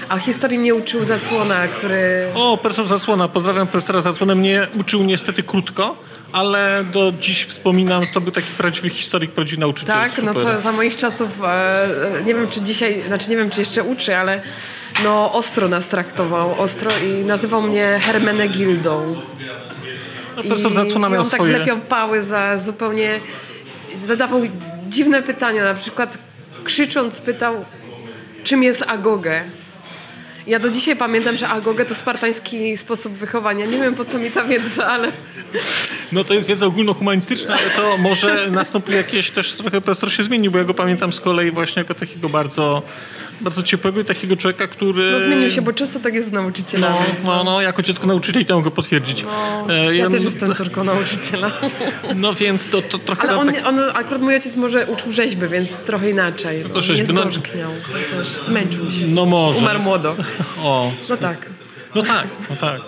A historii mnie uczył Zacłona, który... O, profesor Zasłona, pozdrawiam profesora Zasłonę. Mnie uczył niestety krótko, ale do dziś wspominam, to był taki prawdziwy historyk, prawdziwy nauczyciel. Tak, no to za moich czasów, e, nie wiem czy dzisiaj, znaczy nie wiem czy jeszcze uczy, ale no ostro nas traktował, ostro i nazywał mnie Hermenegildą. No, profesor i miał on tak swoje... wlepiał pały za zupełnie, zadawał dziwne pytania, na przykład krzycząc pytał, czym jest agogę. Ja do dzisiaj pamiętam, że agogę to spartański sposób wychowania. Nie wiem po co mi ta wiedza, ale No to jest wiedza ogólnohumanistyczna, ale to może nastąpi jakieś też trochę profesor się zmienił, bo ja go pamiętam z kolei właśnie jako takiego bardzo, bardzo ciepłego i takiego człowieka, który... no, zmienił się, bo często tak jest z nauczycielami. No, no, no, jako dziecko nauczyciel to mogę potwierdzić. No, E, ja też jestem córką nauczyciela. No więc to, to trochę... Ale on, tak... on, akurat mój ojciec może uczył rzeźby, więc trochę inaczej. No, to rzeźby, nie no- zgorzkniał, chociaż zmęczył się. No może. Umarł młodo. O, No tak. no tak, no tak.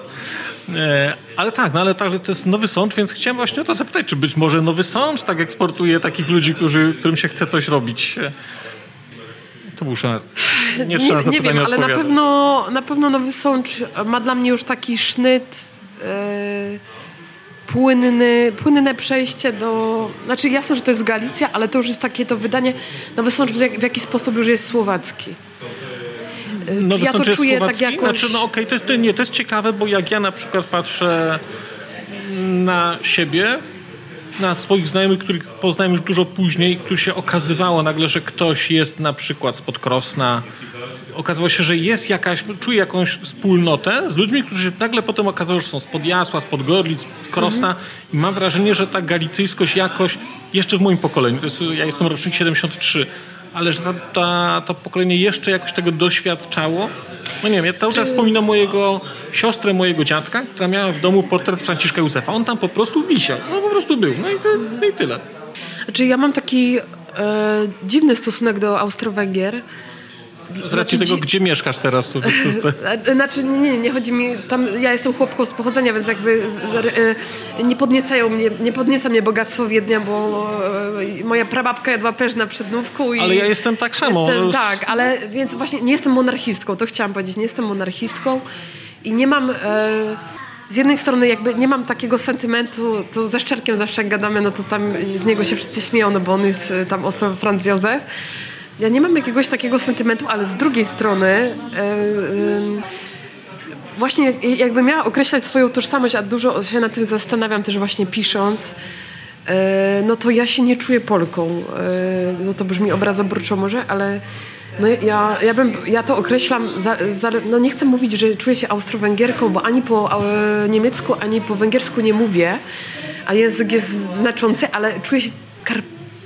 E, ale tak, no ale tak, to jest nowy sąd, więc chciałem właśnie o to zapytać, czy być może nowy sąd tak eksportuje takich ludzi, którzy, którym się chce coś robić. E, To był szart. Nie nie, nie wiem, ale na pewno, na pewno Nowy Sącz ma dla mnie już taki sznyt. Yy, płynny, płynne przejście do... Znaczy jasne, że to jest Galicja, ale to już jest takie to wydanie, Nowy Sącz w, jak, w jakiś sposób już jest słowacki. Nowy ja to czuję tak jakoś... Znaczy, no okej, to, jest, to, nie, to jest ciekawe, bo jak ja na przykład patrzę na siebie, na swoich znajomych, których poznałem już dużo później, którzy się okazywało nagle, że ktoś jest na przykład spod Krosna, okazało się, że jest jakaś, czuje jakąś wspólnotę z ludźmi, którzy się nagle potem okazało, że są spod Jasła, spod Gorlic, spod Krosna Mhm. i mam wrażenie, że ta galicyjskość jakoś, jeszcze w moim pokoleniu, to jest, ja jestem rocznik 73, ale że ta, ta, to pokolenie jeszcze jakoś tego doświadczało. No nie wiem, ja cały czas wspominam mojego siostrę mojego dziadka, która miała w domu portret Franciszka Józefa. On tam po prostu wisiał. No po prostu był. No i, no i tyle. Znaczy ja mam taki e, dziwny stosunek do Austro-Węgier. Z racji Znaczy, tego, dzi- gdzie mieszkasz teraz, to, to, to, E, Znaczy nie, nie, nie chodzi mi, tam ja jestem chłopką z pochodzenia, więc jakby z, z, e, nie podniecają mnie, nie podnieca mnie bogactwo Wiednia, bo e, moja prababka jadła pysz na przednówku i... Ale ja jestem tak samo. Jestem, tak, ale więc właśnie nie jestem monarchistką, to chciałam powiedzieć, nie jestem monarchistką i nie mam... E, z jednej strony jakby nie mam takiego sentymentu, to ze Szczerkiem zawsze jak gadamy, no to tam z niego się wszyscy śmieją, no bo on jest e, tam ostro Franz Józef. Ja nie mam jakiegoś takiego sentymentu, ale z drugiej strony e, em, właśnie jakby miała określać swoją tożsamość, a dużo się nad tym zastanawiam też właśnie pisząc, e, no to ja się nie czuję Polką. E, No to brzmi obrazoburczo może, ale no ja, ja, bym, ja to określam, no nie chcę mówić, że czuję się Austro-Węgierką, bo ani po e, niemiecku, ani po węgiersku nie mówię, a język jest znaczący, ale czuję się kar,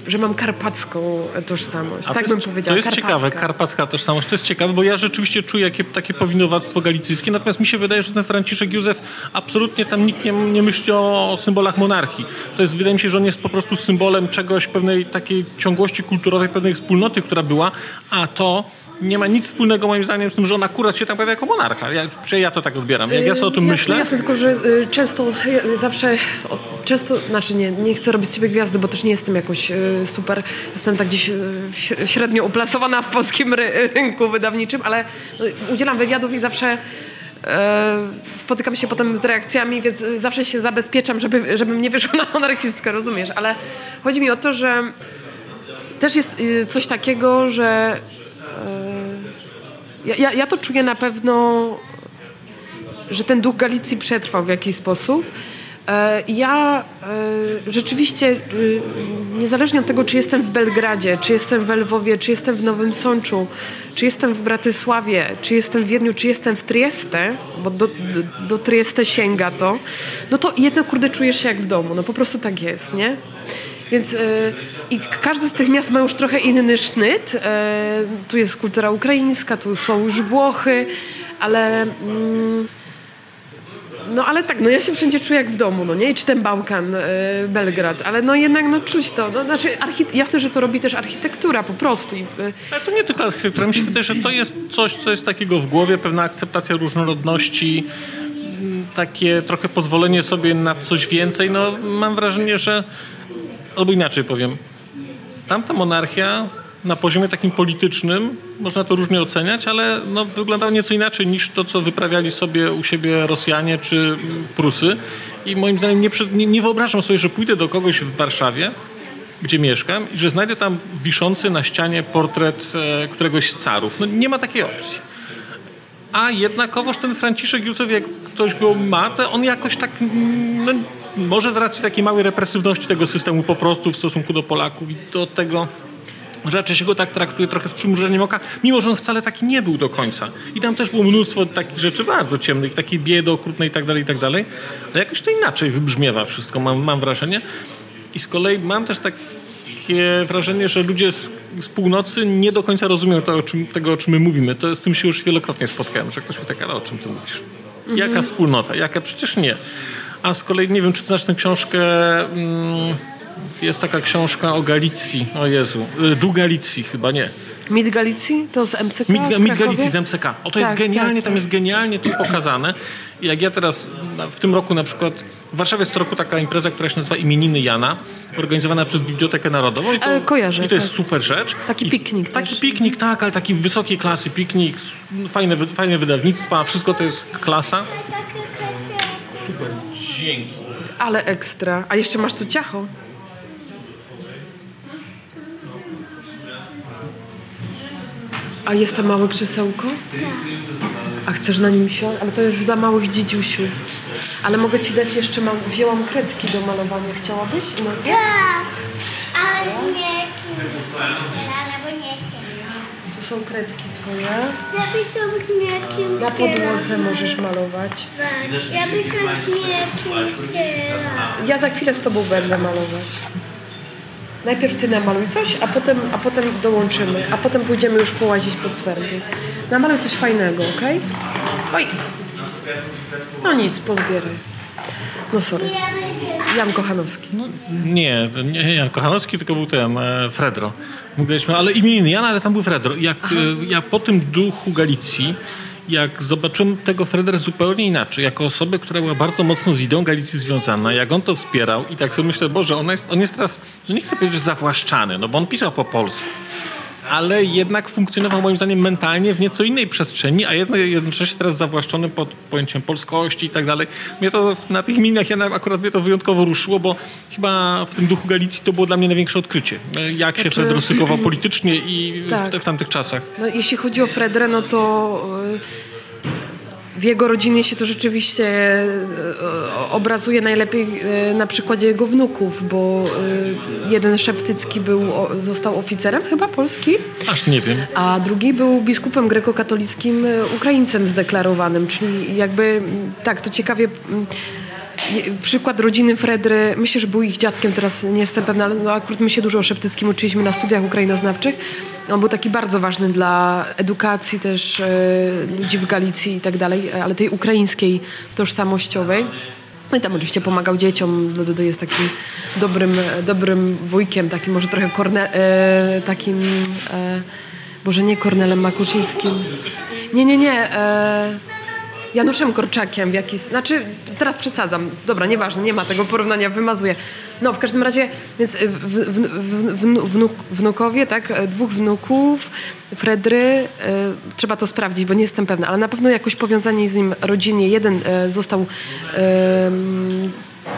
że mam karpacką tożsamość. A tak to bym jest, powiedziała. To jest karpacka. ciekawe, karpacka tożsamość, to jest ciekawe, bo ja rzeczywiście czuję jakie, takie powinowactwo galicyjskie, natomiast mi się wydaje, że ten Franciszek Józef absolutnie tam nikt nie, nie myśli o, o symbolach monarchii. To jest, wydaje mi się, że on jest po prostu symbolem czegoś, pewnej takiej ciągłości kulturowej, pewnej wspólnoty, która była, a to nie ma nic wspólnego moim zdaniem z tym, że on akurat się tam pojawia jako monarcha. Ja, ja to tak odbieram. Jak ja sobie o tym Jasne, myślę, Jasne, tylko że y, często, zawsze, często, znaczy nie, nie chcę robić z siebie gwiazdy, bo też nie jestem jakoś y, super, jestem tak gdzieś y, średnio uplasowana w polskim ry, rynku wydawniczym, ale no, udzielam wywiadów i zawsze spotykam się potem z reakcjami, więc zawsze się zabezpieczam, żeby, żebym nie wyszła na monarchistkę, rozumiesz? Ale chodzi mi o to, że też jest coś takiego, że ja, ja, ja to czuję na pewno, że ten duch Galicji przetrwał w jakiś sposób. E, Ja e, rzeczywiście, y, niezależnie od tego, czy jestem w Belgradzie, czy jestem w Lwowie, czy jestem w Nowym Sączu, czy jestem w Bratysławie, czy jestem w Wiedniu, czy jestem w Trieste, bo do, do, do Trieste sięga to, no to jednak, kurde, czujesz się jak w domu. No po prostu tak jest, nie? Więc y, i każdy z tych miast ma już trochę inny sznyt. Y, tu jest kultura ukraińska, tu są już Włochy, ale mm, no ale tak, no ja się wszędzie czuję jak w domu, no nie? I czy ten Bałkan, y, Belgrad, ale no jednak no czuć to. No, znaczy jasne, że to robi też architektura po prostu. I, Ale to nie tylko architektura. Mi się wydaje, że to jest coś, co jest takiego w głowie, pewna akceptacja różnorodności, takie trochę pozwolenie sobie na coś więcej. No, mam wrażenie, że, albo inaczej powiem, tamta monarchia na poziomie takim politycznym, można to różnie oceniać, ale no, wyglądała nieco inaczej niż to, co wyprawiali sobie u siebie Rosjanie czy mm, Prusy. I moim zdaniem nie, nie, nie wyobrażam sobie, że pójdę do kogoś w Warszawie, gdzie mieszkam i że znajdę tam wiszący na ścianie portret e, któregoś z carów. No nie ma takiej opcji. A jednakowoż ten Franciszek Józef, jak ktoś go ma, to on jakoś tak, mm, no, może z racji takiej małej represywności tego systemu po prostu w stosunku do Polaków i do tego, że raczej się go tak traktuje trochę z przymrużeniem oka, mimo że on wcale taki nie był do końca. I tam też było mnóstwo takich rzeczy bardzo ciemnych, takiej biedy okrutnej i tak dalej, i tak dalej. Ale jakoś to inaczej wybrzmiewa wszystko, mam, mam wrażenie. I z kolei mam też takie wrażenie, że ludzie z, z północy nie do końca rozumieją to, o czym, tego, o czym my mówimy. To z tym się już wielokrotnie spotkałem, że ktoś mi tak, ale o czym ty mówisz? Jaka wspólnota? Jaka? Przecież nie. A z kolei nie wiem, czy znasz tę książkę... Mm, jest taka książka o Galicji. O Jezu. Y, Du Galicji chyba, nie. Mit Galicji? To z MCK Mit, w Mit Krakowie? Galicji z MCK. O, to jest Tak, genialnie, tak, tam tak. jest genialnie tu pokazane. I jak ja teraz w tym roku na przykład w Warszawie jest co roku taka impreza, która się nazywa Imieniny Jana, organizowana przez Bibliotekę Narodową. I to, E, kojarzę, I to jest tak. super rzecz. Taki I, piknik Taki też. piknik, tak, ale taki wysokiej klasy piknik, fajne, fajne wydawnictwa, wszystko to jest klasa. Super, dzięki. Ale ekstra. A jeszcze masz tu ciacho. A jest tam małe krzesełko? A chcesz na nim siąść? Ale to jest dla małych dziedziusiów. Ale mogę ci dać jeszcze, mam, wzięłam kredki do malowania. Chciałabyś? No, Tak, ale nie kimś ale bo nie tu są kredki twoje. Ja bym chciał z niekim Na podłodze możesz malować. Ja bym chciał z niekim wspierać. Ja za chwilę z tobą będę malować. Najpierw ty namaluj coś, a potem, a potem dołączymy. A potem pójdziemy już połazić pod swerby. Namaluj coś fajnego, okej? Oj! No nic, pozbieraj. No sorry. Jan Kochanowski. Nie, nie Jan Kochanowski, tylko był ten, e, Fredro. Mówiliśmy, ale imieniny. Jan, ale tam był Fredro. Jak, e, ja po tym duchu Galicji, jak zobaczyłem tego Fredera zupełnie inaczej, jako osobę, która była bardzo mocno z ideą Galicji związana, jak on to wspierał i tak sobie myślę, Boże, on jest, on jest teraz, no nie chcę powiedzieć zawłaszczany, no bo on pisał po polsku, ale jednak funkcjonował moim zdaniem mentalnie w nieco innej przestrzeni, a jedno, jednocześnie teraz zawłaszczony pod pojęciem polskości i tak dalej. Mnie to na tych minach ja akurat mnie to wyjątkowo ruszyło, bo chyba w tym duchu Galicji to było dla mnie największe odkrycie. Jak się Znaczy- Fred rozsykował politycznie i Tak. w, w tamtych czasach. No, jeśli chodzi o Fredrę, no to y, w jego rodzinie się to rzeczywiście y, obrazuje najlepiej y, na przykładzie jego wnuków, bo y, jeden Szeptycki był, został oficerem chyba polski, Aż nie wiem. a drugi był biskupem grekokatolickim Ukraińcem zdeklarowanym, czyli jakby tak, to ciekawie przykład rodziny Fredry, myślę, że był ich dziadkiem, teraz nie jestem pewna, ale no akurat my się dużo o Szeptyckim uczyliśmy na studiach ukrainoznawczych. On był taki bardzo ważny dla edukacji też e, ludzi w Galicji i tak dalej, ale tej ukraińskiej tożsamościowej. No i tam oczywiście pomagał dzieciom, do- do- do- jest takim dobrym, dobrym wujkiem, takim może trochę korne, e, takim, e, może nie Kornelem Makuszyńskim. Nie, nie, nie. E, Januszem Korczakiem w jakiś... Znaczy, teraz przesadzam. Dobra, nieważne, nie ma tego porównania, wymazuję. No, w każdym razie, więc w, w, w, wnu- wnuk, wnukowie, tak? e, Dwóch wnuków, Fredry, e, trzeba to sprawdzić, bo nie jestem pewna, ale na pewno jakoś powiązanie z nim rodzinie. Jeden e, został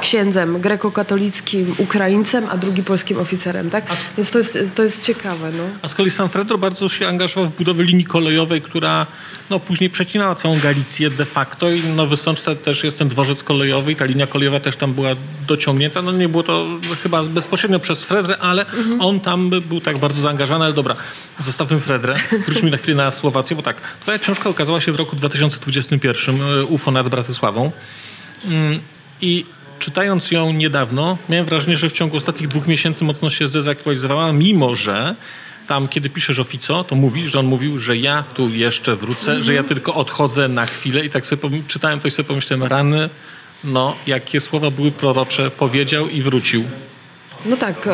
księdzem grekokatolickim, Ukraińcem, a drugi polskim oficerem, tak? Więc to jest, to jest ciekawe, no. A z kolei San Fredro bardzo się angażował w budowę linii kolejowej, która no, później przecinała całą Galicję de facto i Nowy Sącz te- też jest ten dworzec kolejowy i ta linia kolejowa też tam była dociągnięta. No nie było to chyba bezpośrednio przez Fredrę, ale on tam by- był tak bardzo zaangażowany, ale dobra, zostawmy Fredrę. Wróćmy na chwilę na Słowację, bo tak, twoja książka ukazała się w roku 2021, e, UFO nad Bratysławą. Mm, I czytając ją niedawno, miałem wrażenie, że w ciągu ostatnich dwóch miesięcy mocno się zdezaktualizowała, mimo że tam, kiedy piszesz o Fico, to mówisz, że on mówił, że ja tu jeszcze wrócę, że ja tylko odchodzę na chwilę i tak sobie czytałem to i sobie pomyślałem, rany, no, jakie słowa były prorocze, powiedział i wrócił. No tak. E,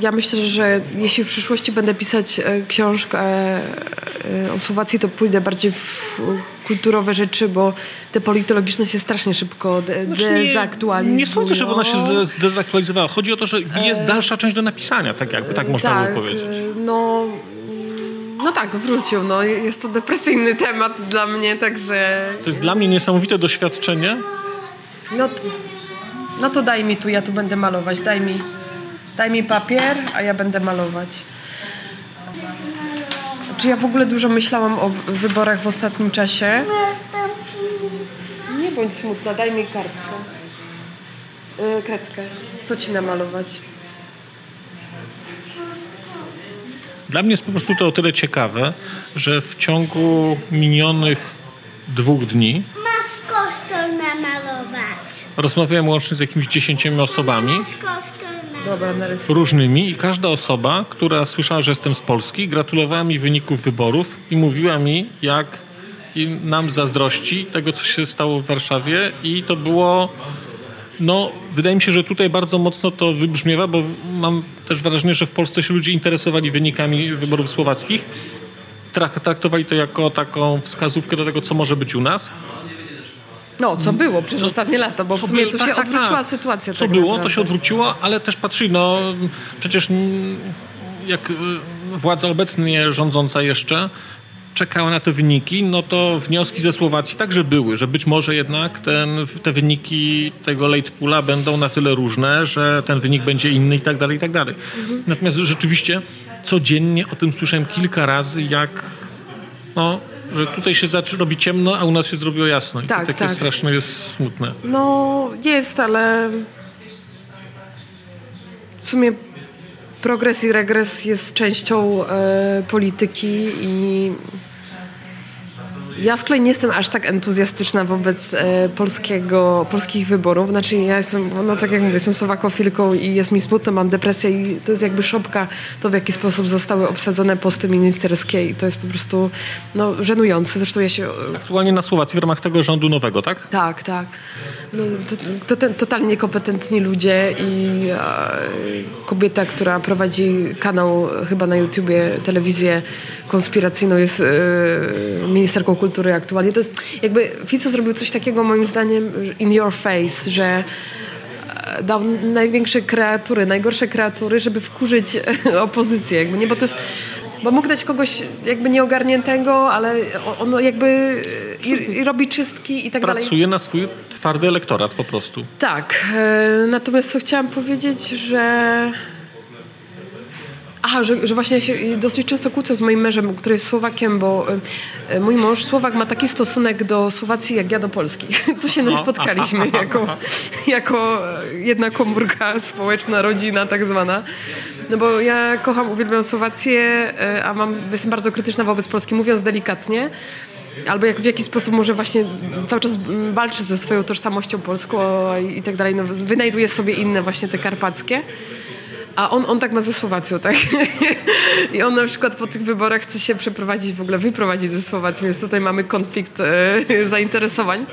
ja myślę, że jeśli w przyszłości będę pisać e, książkę o Słowacji, to pójdę bardziej w kulturowe rzeczy, bo te politologiczne się strasznie szybko de- Znaczy nie, dezaktualizują. nie sądzę, żeby ona się zde- zdezaktualizowała. Chodzi o to, że jest dalsza część do napisania, tak jakby, tak można tak, było powiedzieć. e, No, no tak, wrócił. No, jest to depresyjny temat dla mnie, także To jest dla mnie niesamowite doświadczenie, no, t- no to daj mi tu, ja tu będę malować. Daj mi, daj mi papier, a ja będę malować. Czy ja w ogóle dużo myślałam o wyborach w ostatnim czasie? Nie bądź smutna, daj mi kartkę. Yy, kredkę. Co ci namalować? Dla mnie jest po prostu to o tyle ciekawe, że w ciągu minionych dwóch dni Masz namalować. rozmawiałem łącznie z jakimiś dziesięcioma osobami Masz. Różnymi i każda osoba, która słyszała, że jestem z Polski, gratulowała mi wyników wyborów i mówiła mi, jak nam zazdrości tego, co się stało w Warszawie i to było no, wydaje mi się, że tutaj bardzo mocno to wybrzmiewa, bo mam też wrażenie, że w Polsce się ludzie interesowali wynikami wyborów słowackich. Trak- Traktowali to jako taką wskazówkę do tego, co może być u nas. No, co było przez ostatnie lata, bo w sumie tu tak, się tak, odwróciła tak. sytuacja. Co tak było, to naprawdę. się odwróciło, ale też patrzyli, no przecież jak y, władza obecnie rządząca jeszcze czekała na te wyniki, no to wnioski ze Słowacji także były, że być może jednak ten, te wyniki tego late poola będą na tyle różne, że ten wynik będzie inny i tak dalej, i tak dalej. Natomiast rzeczywiście codziennie o tym słyszałem kilka razy, jak no, że tutaj się zaczyna robi ciemno, a u nas się zrobiło jasno. I tak, to takie tak. straszne jest smutne. No jest, ale w sumie progres i regres jest częścią e, polityki i ja z kolei nie jestem aż tak entuzjastyczna wobec e, polskiego, polskich wyborów. Znaczy ja jestem, no tak jak mówię, jestem słowakofilką i jest mi smutno, mam depresję i to jest jakby szopka to, w jaki sposób zostały obsadzone posty ministerskie i to jest po prostu no, żenujące. Zresztą ja się... Aktualnie na Słowacji w ramach tego rządu nowego, tak? Tak, tak. No, to, to ten, totalnie niekompetentni ludzie i kobieta, która prowadzi kanał chyba na YouTubie, telewizję konspiracyjną jest e, ministerką kultury aktualnie. To jest jakby Fico zrobił coś takiego moim zdaniem in your face, że e, dał największe kreatury, najgorsze kreatury, żeby wkurzyć opozycję. Jakby, nie, bo to jest bo mógł dać kogoś jakby nieogarniętego, ale on jakby i, i robi czystki i tak Pracuje dalej. Pracuje na swój twardy elektorat po prostu. Tak. E, natomiast co chciałam powiedzieć, że Aha, że, że właśnie się dosyć często kłócę z moim mężem, który jest Słowakiem, bo e, mój mąż Słowak ma taki stosunek do Słowacji jak ja do Polski. Tu się no. spotkaliśmy jako, jako jedna komórka społeczna, rodzina tak zwana. No bo ja kocham, uwielbiam Słowację, e, a mam, jestem bardzo krytyczna wobec Polski, mówiąc delikatnie albo jak w jakiś sposób może właśnie cały czas walczy ze swoją tożsamością polską i tak dalej, no, wynajduje sobie inne właśnie te karpackie. A on, on tak ma ze Słowacją, tak? I on na przykład po tych wyborach chce się przeprowadzić, w ogóle wyprowadzić ze Słowacji, więc tutaj mamy konflikt e, zainteresowań.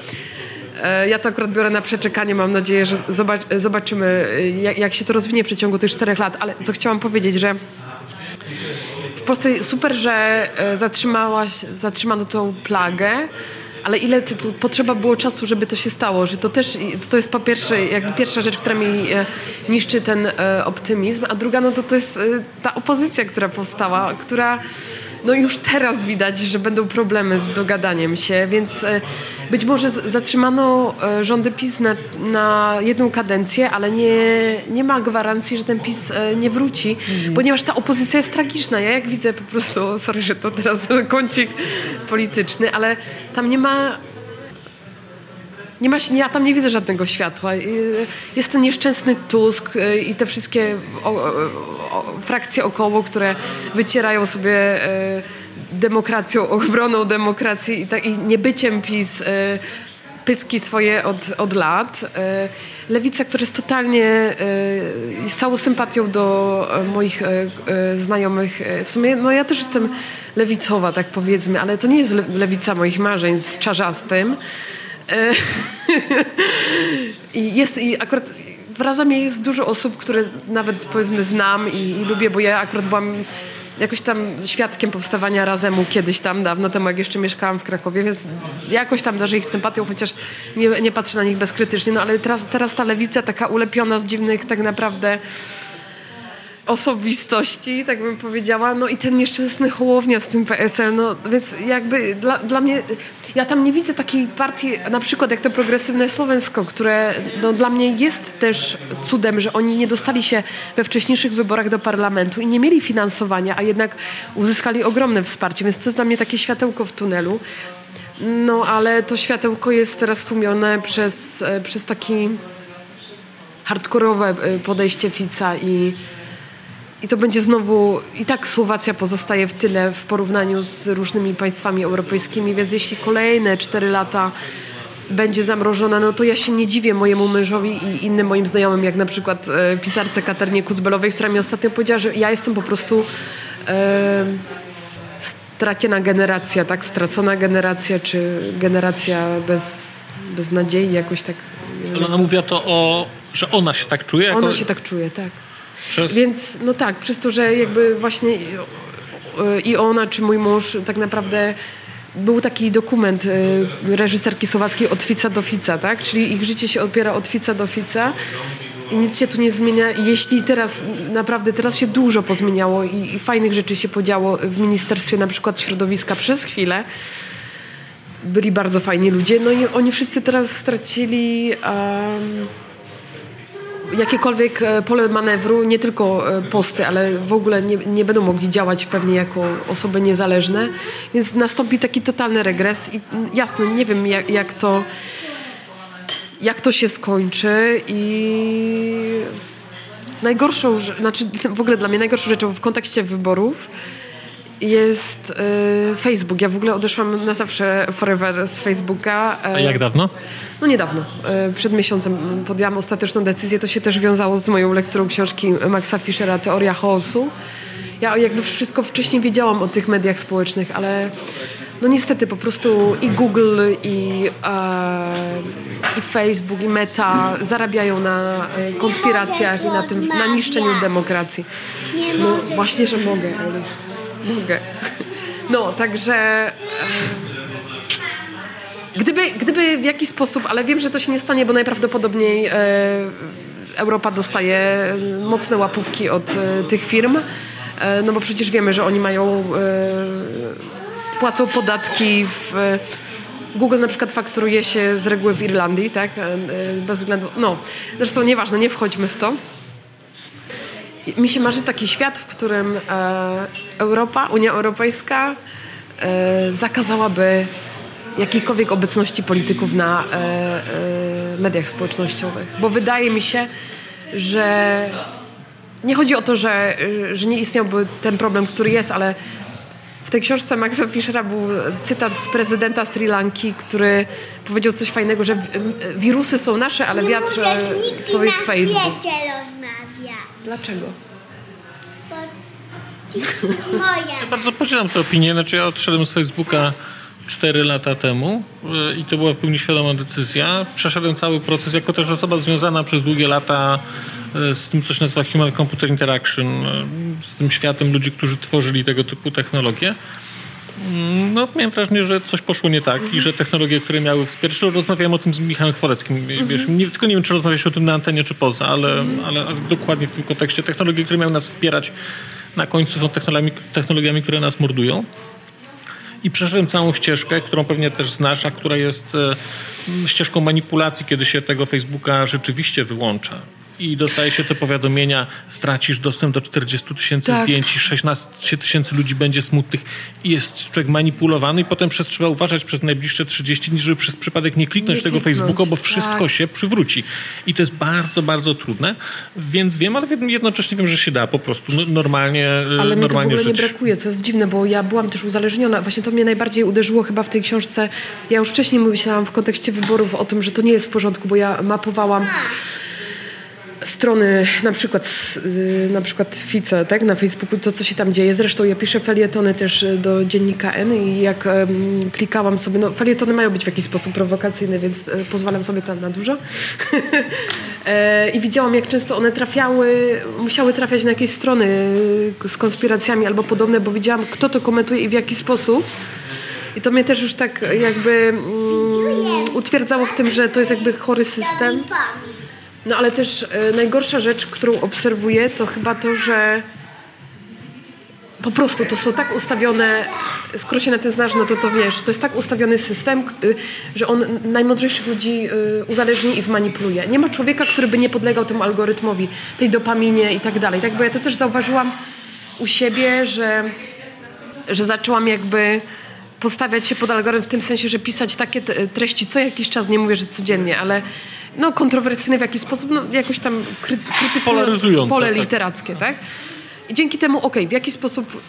E, ja to akurat biorę na przeczekanie. Mam nadzieję, że zobac zobaczymy, jak, jak się to rozwinie w przeciągu tych czterech lat. Ale co chciałam powiedzieć, że w Polsce super, że e, zatrzymałaś, zatrzymano tą plagę, ale ile typu, potrzeba było czasu, żeby to się stało, że to też to jest po pierwsze jakby pierwsza rzecz, która mi e, niszczy ten e, optymizm, a druga no to to jest e, ta opozycja, która powstała, która no już teraz widać, że będą problemy z dogadaniem się, więc e, być może zatrzymano e, rządy PiS na, na jedną kadencję, ale nie, nie ma gwarancji, że ten PiS e, nie wróci, mhm. ponieważ ta opozycja jest tragiczna. Ja jak widzę po prostu, sorry, że to teraz kącik polityczny, ale tam nie ma nie ma, ja tam nie widzę żadnego światła. Jest ten nieszczęsny Tusk i te wszystkie frakcje około, które wycierają sobie e, demokracją, ochroną demokracji i, tak, i niebyciem PiS pyski swoje od, od lat. Lewica, która jest totalnie z całą sympatią do moich znajomych. W sumie, no ja też jestem lewicowa, tak powiedzmy, ale to nie jest lewica moich marzeń z czarzastym. I jest, i akurat w Razamie jest dużo osób, które nawet powiedzmy znam i, i lubię, bo ja akurat byłam jakoś tam świadkiem powstawania Razemu kiedyś tam, dawno temu, jak jeszcze mieszkałam w Krakowie, więc jakoś tam darzę ich sympatią, chociaż nie, nie patrzę na nich bezkrytycznie, no ale teraz, teraz ta lewica taka ulepiona z dziwnych tak naprawdę osobistości, tak bym powiedziała, no i ten nieszczęsny Hołownia z tym PSL, no więc jakby dla, dla mnie, ja tam nie widzę takiej partii, na przykład jak to progresywne Słowensko, które no, dla mnie jest też cudem, że oni nie dostali się we wcześniejszych wyborach do parlamentu i nie mieli finansowania, a jednak uzyskali ogromne wsparcie, więc to jest dla mnie takie światełko w tunelu. No ale to światełko jest teraz tłumione przez, e, przez taki hardkorowe e, podejście Fica i i to będzie znowu, i tak Słowacja pozostaje w tyle w porównaniu z różnymi państwami europejskimi, więc jeśli kolejne cztery lata będzie zamrożona, no to ja się nie dziwię mojemu mężowi i innym moim znajomym, jak na przykład e, pisarce Katernie Kuzbelowej, która mi ostatnio powiedziała, że ja jestem po prostu e, straciona generacja, tak? Stracona generacja, czy generacja bez, bez nadziei, jakoś tak. Ale ona mówiła to o, że ona się tak czuje? Jako... Ona się tak czuje, tak. Przez... Więc no tak, przez to, że jakby właśnie i ona, czy mój mąż tak naprawdę był taki dokument y, reżyserki słowackiej od fica do fica, tak? Czyli ich życie się opiera od fica do fica. i nic się tu nie zmienia. Jeśli teraz, naprawdę teraz się dużo pozmieniało i, i fajnych rzeczy się podziało w Ministerstwie na przykład Środowiska przez chwilę, byli bardzo fajni ludzie, no i oni wszyscy teraz stracili um, jakiekolwiek e, pole manewru, nie tylko e, posty, ale w ogóle nie, nie będą mogli działać pewnie jako osoby niezależne, więc nastąpi taki totalny regres i jasne, nie wiem jak, jak to jak to się skończy i najgorszą, znaczy w ogóle dla mnie najgorszą rzeczą w kontekście wyborów jest y, Facebook. Ja w ogóle odeszłam na zawsze forever z Facebooka. A jak dawno? No niedawno. Y, przed miesiącem podjęłam ostateczną decyzję. To się też wiązało z moją lekturą książki Maxa Fischera Teoria chaosu. Ja jakby wszystko wcześniej wiedziałam o tych mediach społecznych, ale no niestety po prostu i Google, i, e, i Facebook, i Meta zarabiają na e, konspiracjach i na tym, na niszczeniu demokracji. No właśnie, że mogę, ale mogę. No, także... E, gdyby, gdyby w jakiś sposób, ale wiem, że to się nie stanie, bo najprawdopodobniej e, Europa dostaje mocne łapówki od e, tych firm, e, no bo przecież wiemy, że oni mają e, płacą podatki w Google na przykład fakturuje się z reguły w Irlandii, tak? Bez względu, no, zresztą nieważne, nie wchodźmy w to mi się marzy taki świat, w którym e, Europa, Unia Europejska e, zakazałaby jakiejkolwiek obecności polityków na e, e, mediach społecznościowych. Bo wydaje mi się, że nie chodzi o to, że, że nie istniałby ten problem, który jest, ale w tej książce Maxa Fischera był cytat z prezydenta Sri Lanki, który powiedział coś fajnego, że wirusy są nasze, ale wiatr to jest Facebook. Dlaczego? Moja. Ja bardzo podzielam tę opinię. Znaczy ja odszedłem z Facebooka 4 lata temu y, i to była w pełni świadoma decyzja. Przeszedłem cały proces jako też osoba związana przez długie lata y, z tym, co się nazywa Human Computer Interaction, y, z tym światem ludzi, którzy tworzyli tego typu technologie. Mm, no, miałem wrażenie, że coś poszło nie tak i że technologie, które miały wspierać, rozmawiałem o tym z Michałem Chworeckim, wiesz, nie, tylko nie wiem, czy rozmawialiśmy o tym na antenie, czy poza, ale, ale dokładnie w tym kontekście technologie, które miały nas wspierać, na końcu są technologiami, technologiami które nas mordują. I przeszedłem całą ścieżkę, którą pewnie też znasz, a która jest e, ścieżką manipulacji, kiedy się tego Facebooka rzeczywiście wyłącza i dostaje się te powiadomienia, stracisz dostęp do 40 tysięcy tak. zdjęć i 16 tysięcy ludzi będzie smutnych i jest człowiek manipulowany i potem przez, trzeba uważać przez najbliższe 30 dni, żeby przez przypadek nie kliknąć nie tego kliknąć. Facebooka, bo wszystko tak. się przywróci. I to jest bardzo, bardzo trudne, więc wiem, ale jednocześnie wiem, że się da po prostu no, normalnie e, Ale normalnie mnie to w ogóle żyć. nie brakuje, co jest dziwne, bo ja byłam też uzależniona. Właśnie to mnie najbardziej uderzyło chyba w tej książce. Ja już wcześniej myślałam w kontekście wyborów o tym, że to nie jest w porządku, bo ja mapowałam strony, na przykład, y, na przykład Fice, tak, na Facebooku, to co się tam dzieje. Zresztą ja piszę felietony też y, do dziennika N i jak um, klikałam sobie, no felietony mają być w jakiś sposób prowokacyjne, więc e, pozwalam sobie tam na dużo. e, I widziałam, jak często one trafiały, musiały trafiać na jakieś strony z konspiracjami albo podobne, bo widziałam, kto to komentuje i w jaki sposób. I to mnie też już tak jakby mm, utwierdzało w tym, że to jest jakby chory system. No ale też e, najgorsza rzecz, którą obserwuję, to chyba to, że po prostu to są tak ustawione, skoro się na tym znasz, no to to wiesz, to jest tak ustawiony system, że on najmądrzejszych ludzi e, uzależni i wmanipuluje. Nie ma człowieka, który by nie podlegał temu algorytmowi, tej dopaminie i tak dalej. Tak, bo ja to też zauważyłam u siebie, że, że zaczęłam jakby postawiać się pod algorytm w tym sensie, że pisać takie treści co jakiś czas, nie mówię, że codziennie, ale no, kontrowersyjne w jakiś sposób, no, jakoś tam kry, krytykując pole tak. literackie, tak? I dzięki temu, okej, okay, w jaki sposób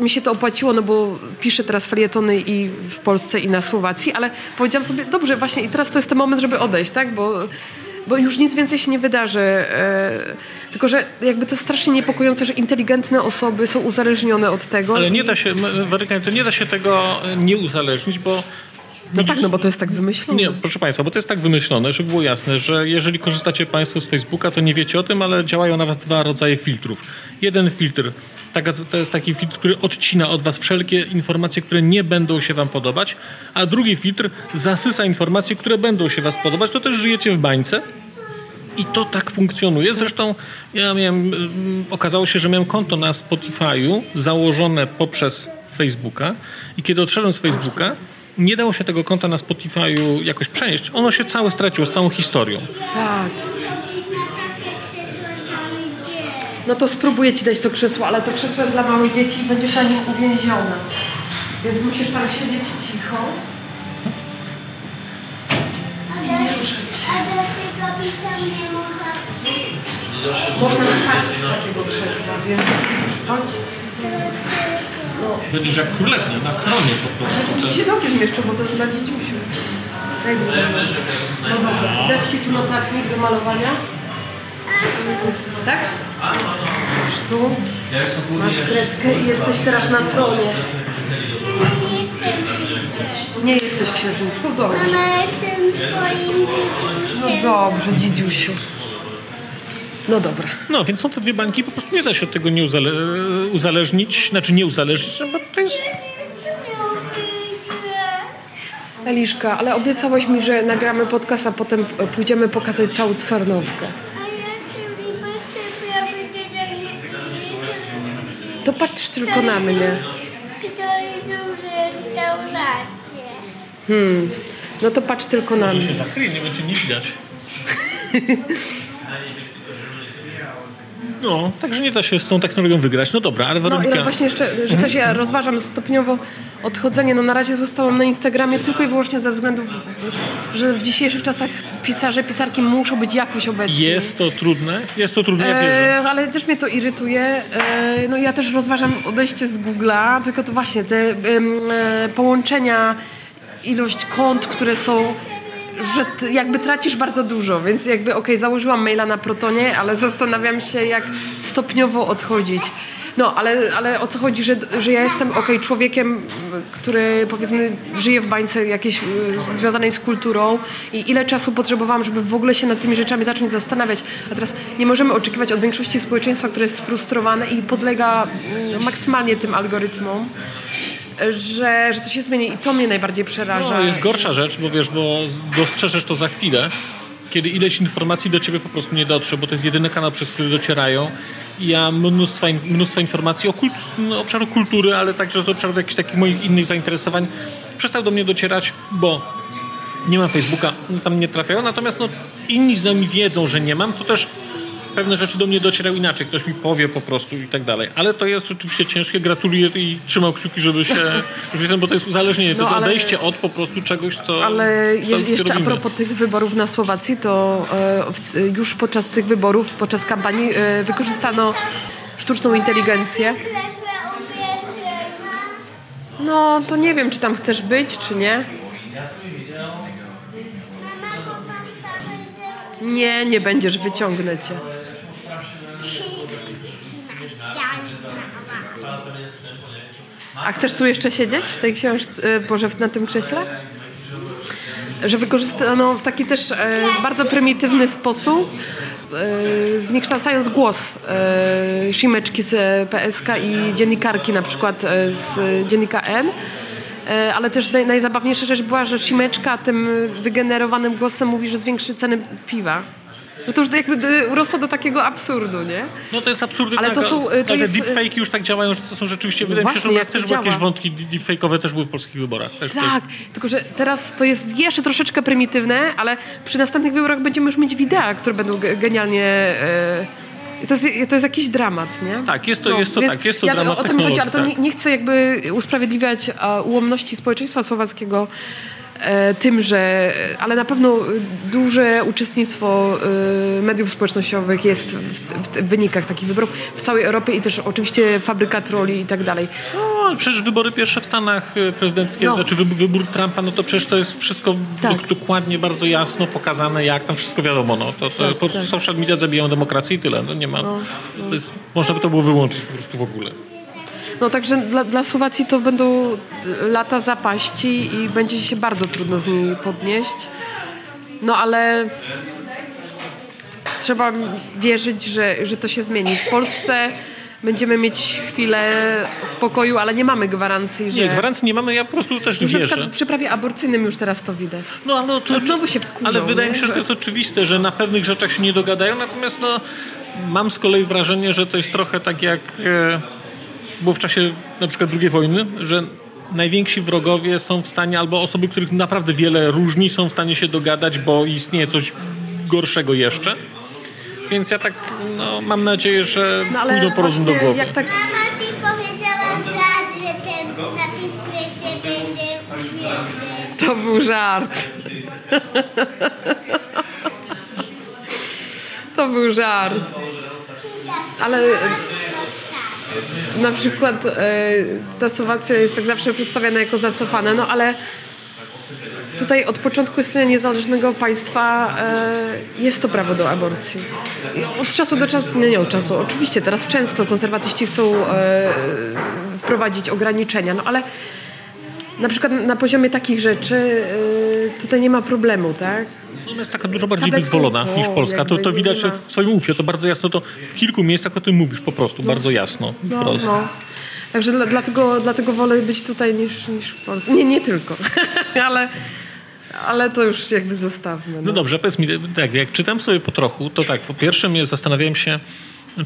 mi się to opłaciło, no bo piszę teraz felietony i w Polsce i na Słowacji, ale powiedziałam sobie, dobrze, właśnie i teraz to jest ten moment, żeby odejść, tak? Bo, bo już nic więcej się nie wydarzy. E, tylko, że jakby to strasznie niepokojące, że inteligentne osoby są uzależnione od tego. Ale nie da się, Waryka, to nie da się tego nie uzależnić, bo no tak, no bo to jest tak wymyślone. Nie, proszę Państwa, bo to jest tak wymyślone, żeby było jasne, że jeżeli korzystacie Państwo z Facebooka, to nie wiecie o tym, ale działają na Was dwa rodzaje filtrów. Jeden filtr to jest taki filtr, który odcina od Was wszelkie informacje, które nie będą się Wam podobać, a drugi filtr zasysa informacje, które będą się Was podobać. To też żyjecie w bańce I to tak funkcjonuje. Zresztą ja miałem, mm, okazało się, że miałem konto na Spotify'u założone poprzez Facebooka i kiedy odszedłem z Facebooka, nie dało się tego konta na Spotify'u jakoś przenieść. Ono się całe straciło z całą historią. Tak. No to spróbuję ci dać to krzesło, ale to krzesło jest dla małych dzieci i będziesz na nim uwięziona. Więc musisz tam siedzieć cicho. A dlaczego pisał nie można Można spaść z takiego krzesła, więc chodź. Będziesz jak królewna, na tronie po prostu. Ci się dobrze zmieszczą, bo to jest dla dzieciusiu. Daj mi to. No dobra, dać ci tu notatnik do malowania? Tak? Masz tu, masz kredkę i jesteś teraz na tronie. Nie jesteś księżniczką, dobra. Mama, jestem twoim No dzidziusem. dobrze, dzidziusiu. No dobra. No, więc są te dwie bańki, po prostu nie da się od tego nie uzale- uzależnić, znaczy nie uzależnić, no bo to jest... Eliszka, ale obiecałeś mi, że nagramy podcast, a potem pójdziemy pokazać całą ty To patrz tylko na mnie. Hmm. No to patrz tylko na mnie. się zakryje, nie będzie nie widać. No, także nie da się z tą technologią wygrać. No dobra, ale No Weronika... i właśnie jeszcze, że też ja rozważam stopniowo odchodzenie. No na razie zostałam na Instagramie tylko i wyłącznie ze względów, że w dzisiejszych czasach pisarze, pisarki muszą być jakoś obecni. Jest to trudne, jest to trudne, ja wierzę. E, ale też mnie to irytuje. E, no ja też rozważam odejście z Google'a, tylko to właśnie te e, połączenia, ilość kont, które są że jakby tracisz bardzo dużo, więc jakby okej, założyłam maila na Protonie, ale zastanawiam się jak stopniowo odchodzić. No, ale, ale o co chodzi, że, że ja jestem okej człowiekiem, który powiedzmy żyje w bańce jakiejś y, związanej z kulturą i ile czasu potrzebowałam, żeby w ogóle się nad tymi rzeczami zacząć zastanawiać. A teraz nie możemy oczekiwać od większości społeczeństwa, które jest sfrustrowane i podlega mm, maksymalnie tym algorytmom, że, że to się zmieni i to mnie najbardziej przeraża. No, jest gorsza rzecz, bo wiesz, bo dostrzeżesz to za chwilę, kiedy ileś informacji do ciebie po prostu nie dotrze, bo to jest jedyny kanał, przez który docierają. I ja mnóstwo, mnóstwo informacji o kult, no, obszaru kultury, ale także z obszarów jakichś takich moich innych zainteresowań przestał do mnie docierać, bo nie mam Facebooka, tam nie trafiają, natomiast no, inni znajomi wiedzą, że nie mam, to też pewne rzeczy do mnie docierają inaczej, ktoś mi powie po prostu i tak dalej. Ale to jest rzeczywiście ciężkie, gratuluję i trzymam kciuki, żeby się, bo to jest uzależnienie, to No, jest ale- odejście od po prostu czegoś, co Ale je, jeszcze a robimy. propos tych wyborów na Słowacji, to e, e, już podczas tych wyborów, podczas kampanii e, wykorzystano sztuczną inteligencję. No, to nie wiem, czy tam chcesz być, czy nie. Nie, nie będziesz, wyciągnę cię. A chcesz tu jeszcze siedzieć w tej książce, e, Boże, na tym krześle? Że wykorzystano w taki też e, bardzo prymitywny sposób, e, zniekształcając głos Szymeczki z PSK i dziennikarki na przykład z dziennika N. Ale też naj, najzabawniejsza rzecz była, że Szymeczka tym wygenerowanym głosem mówi, że zwiększy ceny piwa. Że to już jakby urosło do takiego absurdu, nie? No to jest absurdalne. Ale to są, to ale te jest, y, deepfake'i już tak działają, że to są rzeczywiście, wydaje mi się, że jak też były jakieś wątki deepfake'owe też były w polskich wyborach. Też Tak, tylko że teraz to jest jeszcze troszeczkę prymitywne, ale przy następnych wyborach będziemy już mieć wideo, które będą ge- genialnie... I to, jest, to jest jakiś dramat, nie? Tak, jest to- jest to tak, jest to ja, dramat O to mi chodzi, ale to technologii, nie, nie chcę jakby usprawiedliwiać a, ułomności społeczeństwa słowackiego tym, że... Ale na pewno duże uczestnictwo e, mediów społecznościowych jest w, w, wynikach takich wyborów w całej Europie i też oczywiście fabrykat roli i tak dalej. No, ale przecież wybory pierwsze w Stanach y, prezydenckie, No. znaczy wybór, Trumpa, no to przecież to jest wszystko Tak. dok- dokładnie, bardzo jasno pokazane, jak tam wszystko wiadomo. No. To, to Tak, po prostu tak. social media zabijają demokrację i tyle. No nie ma, To jest, można by to było wyłączyć po prostu w ogóle. No także dla, dla Słowacji to będą lata zapaści i będzie się bardzo trudno z niej podnieść. No ale trzeba wierzyć, że, że to się zmieni. W Polsce będziemy mieć chwilę spokoju, ale nie mamy gwarancji, że... Nie, gwarancji nie mamy, ja po prostu też Już na wierzę. przykład przy prawie aborcyjnym już teraz to widać. No, ale to, A znowu się wkurzą, Ale wydaje mi nie? się, że to jest oczywiste, że na pewnych rzeczach się nie dogadają, natomiast no, mam z kolei wrażenie, że to jest trochę tak jak e, było w czasie na przykład II wojny, że najwięksi wrogowie są w stanie, albo osoby, których naprawdę wiele różni, są w stanie się dogadać, bo istnieje coś gorszego jeszcze. Więc ja tak no, mam nadzieję, że No ale pójdą po rozum do głowy. Mama jak tak ty powiedziała żart, że ten, na tym kwestie będzie uwierzy. To był żart. To był żart. Ale na przykład e, ta Słowacja jest tak zawsze przedstawiana jako zacofana, no ale tutaj od początku istnienia niezależnego państwa e, jest to prawo do aborcji. Od czasu do czasu, nie, nie od czasu, oczywiście teraz często konserwatyści chcą e, wprowadzić ograniczenia, no ale na przykład na poziomie takich rzeczy y, tutaj nie ma problemu, tak? Ona jest taka dużo bardziej wyzwolona niż Polska. To, to widać w twoim ufie, to bardzo jasno, to w kilku miejscach o tym mówisz po prostu, bardzo jasno. No, wprost. no. Także dla, dlatego, dlatego wolę być tutaj niż, niż w Polsce. Nie, nie tylko, ale, ale to już jakby zostawmy. No No. dobrze, powiedz mi, tak, jak czytam sobie po trochu, to tak, po pierwsze zastanawiałem się,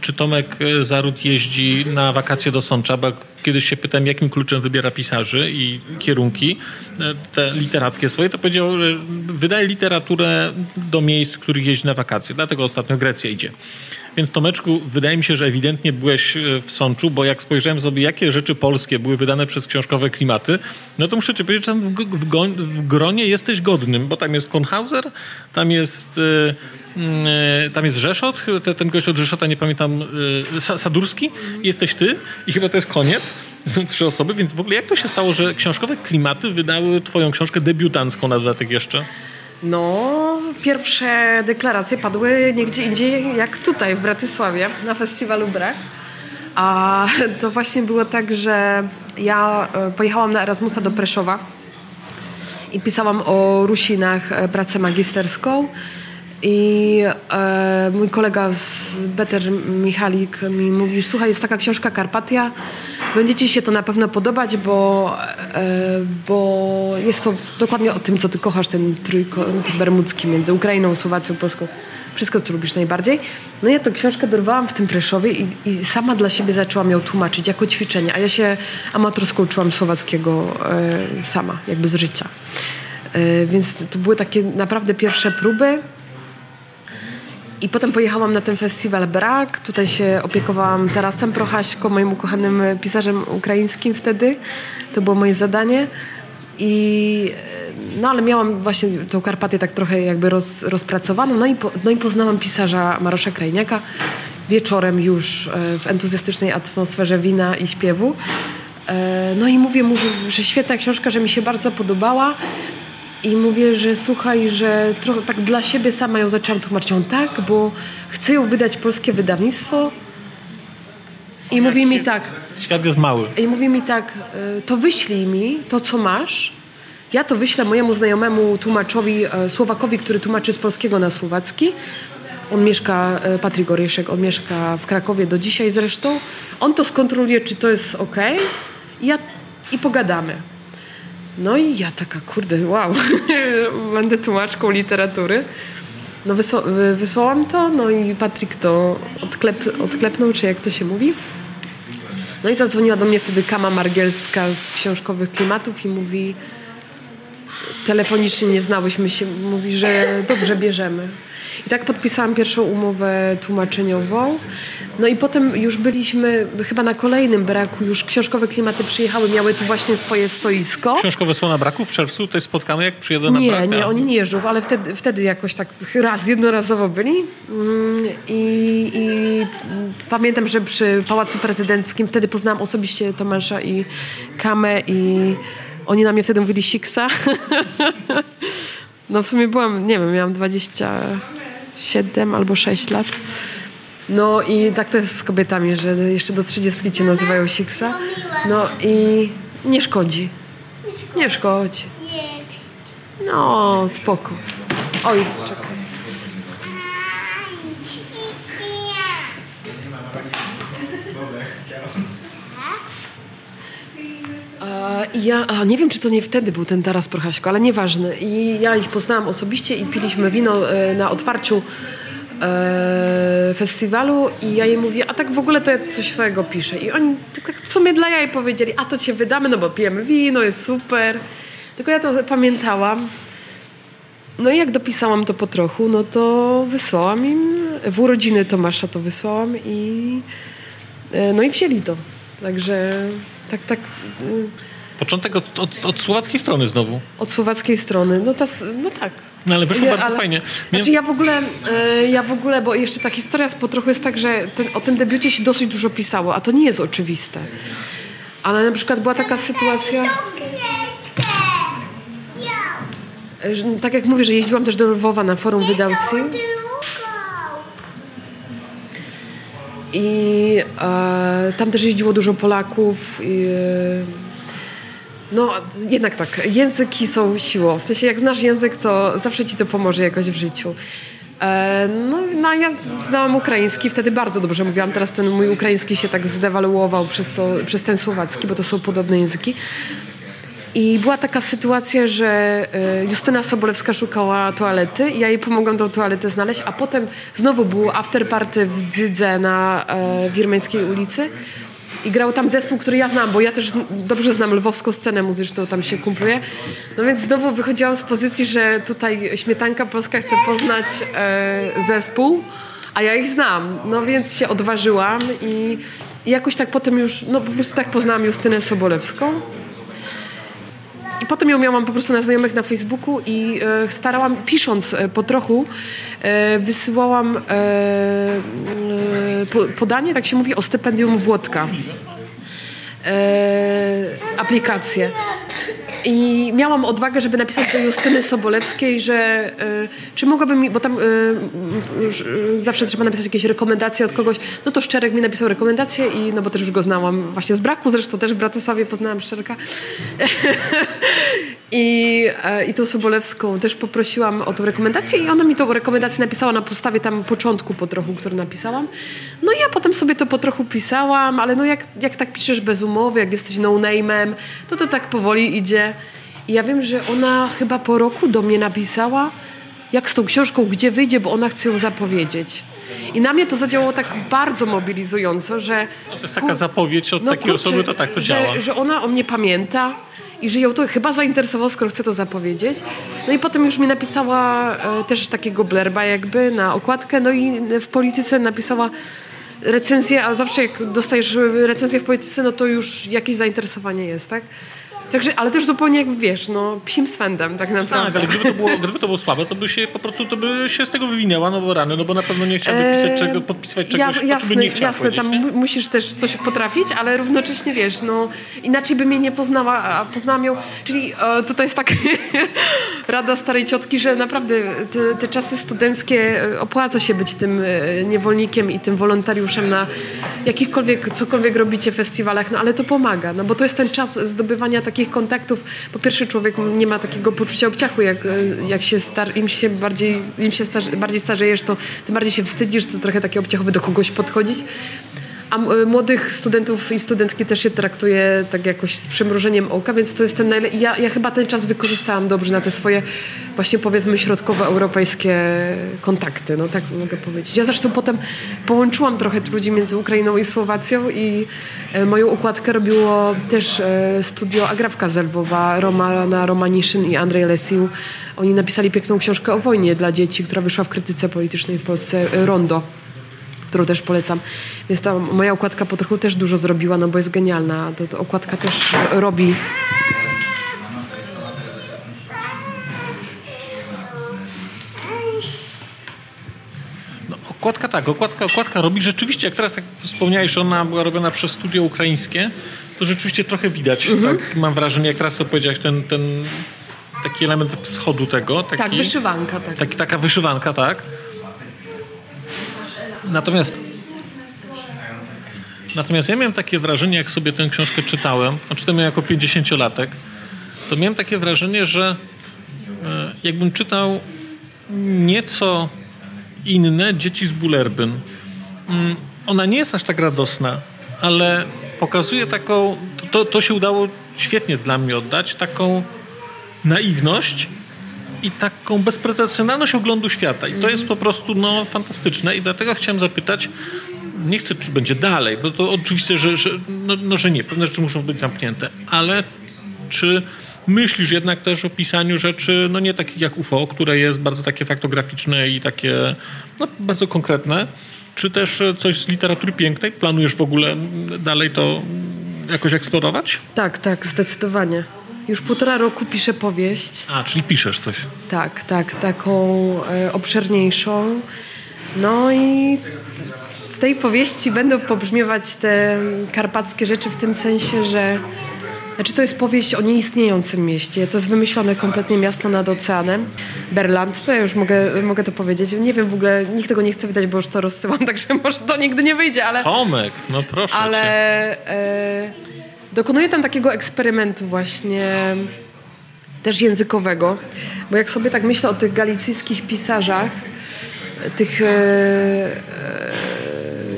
czy Tomek e, Zaród jeździ na wakacje do Sącza, bo kiedyś się pytałem, jakim kluczem wybiera pisarzy i kierunki e, te literackie swoje, to powiedział, że wydaje literaturę do miejsc, których jeździ na wakacje. Dlatego ostatnio Grecja idzie. Więc Tomeczku, wydaje mi się, że ewidentnie byłeś e, w Sączu, bo jak spojrzałem sobie, jakie rzeczy polskie były wydane przez książkowe klimaty, no to muszę ci powiedzieć, że tam w, w, w gronie jesteś godnym, bo tam jest Kornhauser, tam jest, e, tam jest Rzeszot, te, ten gość od Rzeszota, nie pamiętam, Sa- Sadurski, jesteś ty i chyba to jest koniec. Trzy osoby, więc w ogóle jak to się stało, że książkowe klimaty wydały twoją książkę debiutancką na dodatek jeszcze? no, pierwsze deklaracje padły niegdzie indziej jak tutaj w Bratysławie na festiwalu Brak. A to właśnie było tak, że ja e, pojechałam na Erasmusa do Preszowa i pisałam o Rusinach e, pracę magisterską. I e, mój kolega z Beter Michalik mi mówi, słuchaj, jest taka książka Karpatia, będzie ci się to na pewno podobać, bo, e, bo jest to dokładnie o tym, co ty kochasz, ten trójkąt bermudzki między Ukrainą, Słowacją, Polską. Wszystko, co lubisz najbardziej. No ja tę książkę dorwałam w tym Preszowie i, i sama dla siebie zaczęłam ją tłumaczyć jako ćwiczenie, a ja się amatorsko uczyłam słowackiego e, sama, jakby z życia. E, więc to były takie naprawdę pierwsze próby. I potem pojechałam na ten festiwal Brak. Tutaj się opiekowałam Tarasem Prochaśko, moim ukochanym pisarzem ukraińskim wtedy. To było moje zadanie. I no ale miałam właśnie tą Karpatię tak trochę jakby roz, rozpracowaną. No i, po, no i poznałam pisarza Marosza Krajniaka wieczorem już e, w entuzjastycznej atmosferze wina i śpiewu. E, No i mówię mu, że świetna książka, że mi się bardzo podobała. I mówię, że słuchaj, że trochę tak dla siebie sama ją zaczęłam tłumaczyć. On tak, bo chcę ją wydać polskie wydawnictwo. I mówi mi tak, Świat jest mały. i mówi mi tak, y, to wyślij mi to, co masz. Ja to wyślę mojemu znajomemu tłumaczowi, e, Słowakowi, który tłumaczy z polskiego na słowacki. On mieszka, e, Patryk Oryszek, on mieszka w Krakowie do dzisiaj zresztą. On to skontroluje, czy to jest ok. Ja, i pogadamy. No i ja taka, kurde, wow, będę tłumaczką literatury. No wysła- wy- wysłałam to, no i Patryk to odklep, odklepnął, czy jak to się mówi. No i zadzwoniła do mnie wtedy Kama Margielska z Książkowych Klimatów i mówi telefonicznie nie znałyśmy się, mówi, że dobrze bierzemy. I tak podpisałam pierwszą umowę tłumaczeniową. No i potem już byliśmy chyba na kolejnym braku, już Książkowe Klimaty przyjechały, miały tu właśnie swoje stoisko. Książkowe są na braku w czerwcu, tutaj spotkamy, jak przyjedę na Nie, brak. nie, A. oni nie jeżdżą, ale wtedy, wtedy jakoś tak raz, jednorazowo byli. Mm, I, I pamiętam, że przy Pałacu Prezydenckim wtedy poznałam osobiście Tomasza i Kamę i oni na mnie wtedy mówili Siksa. No w sumie byłam, nie wiem, miałam 27 albo 6 lat. No i tak to jest z kobietami, że jeszcze do 30 cię nazywają Siksa. No i nie szkodzi. Nie szkodzi. No, spoko. Oj, czekaj. Aj, i- i ja. Ja, a nie wiem, czy to nie wtedy był ten Taras Prochaśko, ale nieważne. I ja ich poznałam osobiście i piliśmy wino e, na otwarciu e, festiwalu i ja jej mówię, a tak w ogóle to ja coś swojego piszę. I oni tak, tak w sumie dla jaj powiedzieli, a to cię wydamy, no bo pijemy wino, jest super. Tylko ja to pamiętałam. No i jak dopisałam to po trochu, no to wysłałam im, w urodziny Tomasza to wysłałam i e, no i wzięli to. Także tak, tak. y, Początek od, od, od słowackiej strony znowu. Od słowackiej strony, no, to, no tak. No ale wyszło Nie, bardzo ale- fajnie. Znaczy ja w ogóle, e, ja w ogóle, bo jeszcze ta historia z potrochu jest tak, że ten, o tym debiucie się dosyć dużo pisało, a to nie jest oczywiste. Ale na przykład była taka sytuacja, że, tak jak mówię, że jeździłam też do Lwowa na forum wydawcy i e, tam też jeździło dużo Polaków i, e, no, jednak tak, języki są siłą. W sensie, jak znasz język, to zawsze ci to pomoże jakoś w życiu. E, no, no, ja znałam ukraiński, wtedy bardzo dobrze mówiłam. Teraz ten mój ukraiński się tak zdewaluował przez, to, przez ten słowacki, bo to są podobne języki. I była taka sytuacja, że e, Justyna Sobolewska szukała toalety i ja jej pomogłam tą toaletę znaleźć, a potem znowu był afterparty w Dzydze na e, Wirmeńskiej ulicy i grał tam zespół, który ja znam, bo ja też dobrze znam lwowską scenę muzyczną, tam się kumpluję. No więc znowu wychodziłam z pozycji, że tutaj Śmietanka Polska chce poznać e, zespół, a ja ich znam. No więc się odważyłam i, i jakoś tak potem już, no po prostu tak poznałam Justynę Sobolewską. I potem ją miałam po prostu na znajomych na Facebooku i e, starałam, pisząc e, po trochu, e, wysyłałam e, e, po, podanie, tak się mówi, o stypendium Włodka. Aplikację. I miałam odwagę, żeby napisać do Justyny Sobolewskiej, że e, czy mogłabym bo tam już, e, zawsze trzeba napisać jakieś rekomendacje od kogoś, no to Szczerek mi napisał rekomendacje i no bo też już go znałam właśnie z braku, zresztą też w Bratysławie poznałam Szczerka. I, I tą Sobolewską też poprosiłam o tą rekomendację i ona mi tą rekomendację napisała na podstawie tam początku po trochu, który napisałam. No i ja potem sobie to po trochu pisałam, ale no jak, jak tak piszesz bez umowy, jak jesteś no-name'em, to to tak powoli idzie. I ja wiem, że ona chyba po roku do mnie napisała, jak z tą książką, gdzie wyjdzie, bo ona chce ją zapowiedzieć. I na mnie to zadziałało tak bardzo mobilizująco, że... To jest taka zapowiedź od takiej osoby, to tak to że, działa. Że ona o mnie pamięta i że ją to chyba zainteresowało, skoro chce to zapowiedzieć. No i potem już mi napisała e, też takiego blerba jakby na okładkę, no i w polityce napisała recenzję, a zawsze jak dostajesz recenzję w polityce, no to już jakieś zainteresowanie jest, tak? Także, ale też zupełnie jak wiesz, no psim swędem tak naprawdę. Tak, ale gdyby to, było, gdyby to było słabe, to by się po prostu to by się z tego wywinęła, no bo rany, no bo na pewno nie chciałby pisać czego, podpisywać czegoś, Ja, jasne, nie chciała jasne tam nie? mu- musisz też coś potrafić, ale równocześnie wiesz, no inaczej by mnie nie poznała, a poznałam ją, czyli e, tutaj jest tak rada starej ciotki, że naprawdę te, te czasy studenckie e, opłaca się być tym e, niewolnikiem i tym wolontariuszem na jakichkolwiek, cokolwiek robicie festiwalach, no ale to pomaga, no bo to jest ten czas zdobywania takich kontaktów. Po pierwsze człowiek nie ma takiego poczucia obciachu, jak, jak się star, im się bardziej, im się starze, bardziej starzejesz, to tym bardziej się wstydzisz, to trochę takie obciachowe do kogoś podchodzić. A y, młodych studentów i studentki też się traktuje tak jakoś z przymrużeniem oka, więc to jest ten najle- ja, ja chyba ten czas wykorzystałam dobrze na te swoje właśnie powiedzmy środkowoeuropejskie kontakty, no tak mogę powiedzieć. Ja zresztą potem połączyłam trochę ludzi między Ukrainą i Słowacją i e, moją układkę robiło też e, studio Agrawka z Lwowa, Romana Romaniszyn i Andrzej Lesił. Oni napisali piękną książkę o wojnie dla dzieci, która wyszła w krytyce politycznej w Polsce, e, Rondo którą też polecam. Więc ta moja okładka po trochu też dużo zrobiła, no bo jest genialna. To, to okładka też robi. No, okładka tak, okładka, okładka robi rzeczywiście, jak teraz tak wspomniałeś, że ona była robiona przez studio ukraińskie, to rzeczywiście trochę widać, Mhm. tak mam wrażenie, jak teraz opowiedziałeś, ten, ten taki element wschodu tego. Taki, Tak, wyszywanka. Tak. Taki, taka wyszywanka, tak. Natomiast Natomiast ja miałem takie wrażenie, jak sobie tę książkę czytałem, a czytałem ją jako 50-latek, to miałem takie wrażenie, że e, jakbym czytał nieco inne Dzieci z Bulerbyn. Ona nie jest aż tak radosna, ale pokazuje taką, to, to się udało świetnie dla mnie oddać, taką naiwność i taką bezpretensjonalność oglądu świata. I to jest po prostu no, fantastyczne i dlatego chciałem zapytać, nie chcę, czy będzie dalej, bo to oczywiście, że, że, no, no, że nie, pewne rzeczy muszą być zamknięte, ale czy myślisz jednak też o pisaniu rzeczy, no nie takich jak UFO, które jest bardzo takie faktograficzne i takie no, bardzo konkretne, czy też coś z literatury pięknej? Planujesz w ogóle dalej to jakoś eksplorować? Tak, tak, zdecydowanie. Już półtora roku piszę powieść. A, czyli piszesz coś. Tak, tak, taką e, obszerniejszą. No i w tej powieści będą pobrzmiewać te karpackie rzeczy w tym sensie, że znaczy to jest powieść o nieistniejącym mieście. To jest wymyślone kompletnie miasto nad oceanem. Berland, to ja już mogę, mogę to powiedzieć. Nie wiem w ogóle, nikt tego nie chce wydać, bo już to rozsyłam, także może to nigdy nie wyjdzie, ale... Tomek, no proszę Ale cię. e, dokonuję tam takiego eksperymentu właśnie też językowego, bo jak sobie tak myślę o tych galicyjskich pisarzach, tych e, e,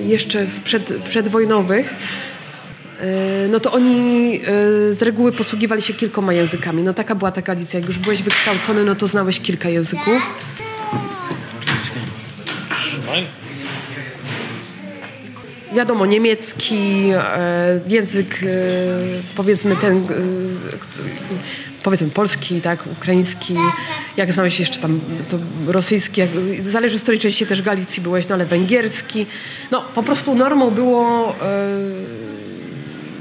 jeszcze sprzed, przedwojnowych, e, no to oni e, z reguły posługiwali się kilkoma językami. No taka była ta Galicja. Jak już byłeś wykształcony, no to znałeś kilka języków. Trzymaj. Wiadomo, niemiecki, e, język e, powiedzmy ten, e, powiedzmy polski, tak, ukraiński, jak znałeś jeszcze tam to rosyjski, zależy z której części też Galicji byłeś, no ale węgierski. No po prostu normą było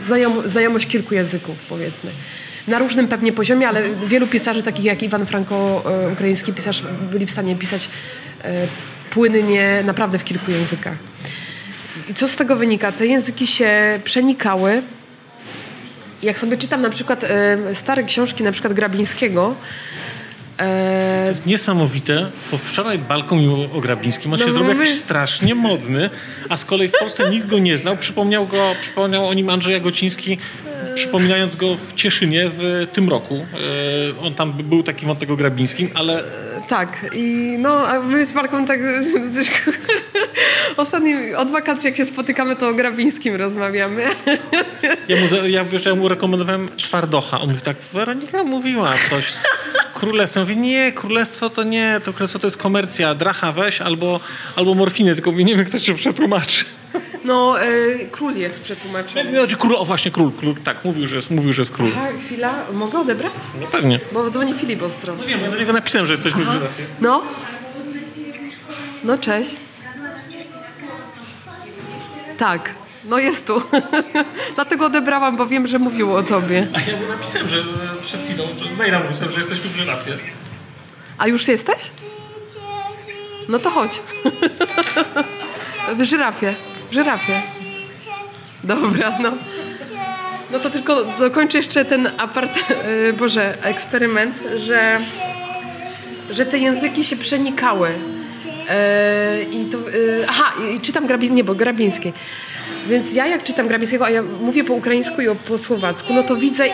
znajom, znajomość kilku języków powiedzmy. Na różnym pewnie poziomie, ale wielu pisarzy, takich jak Iwan Franko, ukraiński pisarz, byli w stanie pisać płynnie, naprawdę w kilku językach. I co z tego wynika? Te języki się przenikały. Jak sobie czytam na przykład stare książki, na przykład Grabińskiego, e, to jest niesamowite, bo wczoraj balkon o Grabińskim, on no się zrobił my... jakiś strasznie modny, a z kolei w Polsce nikt go nie znał. Przypomniał, go, przypomniał o nim Andrzej Gociński, przypominając go w Cieszynie w tym roku. E, on tam był taki wątek o Grabińskim, ale tak, i no, a my z Marką tak ostatni, od wakacji jak się spotykamy, to o Grabińskim rozmawiamy. Ja mu, ja, wiesz, ja mu rekomendowałem Twardocha. On mówi tak, Weronika mówiła coś. Królestwo. Mówi, nie, królestwo to nie, to królestwo to jest komercja. Dracha weź albo, albo morfiny, tylko mówię, nie wiem, kto się przetłumaczy. No, y, król jest przetłumaczony. Nie, znaczy król, o właśnie król, król, tak, mówił, że jest, mówił, że jest król. Aha, chwila, mogę odebrać? No pewnie. Bo dzwoni Filip Ostrowski. No wiem, do niego napisałem, że jesteśmy Aha. w żyrafie. No. No, cześć. Tak, no jest tu. Dlatego odebrałam, bo wiem, że mówił o tobie. A ja mu napisałem, że przed chwilą, że maila mówiłem, że jesteśmy w żyrafie. A już jesteś? No to chodź. w żyrafie. W żyrafie. Dobra, no. No to tylko dokończę jeszcze ten apart... E, Boże, eksperyment, że, że te języki się przenikały. E, I to, e, aha, i czytam Grabi, nie, bo Grabińskiej. Więc ja jak czytam Grabińskiego, a ja mówię po ukraińsku i po słowacku, no to widzę,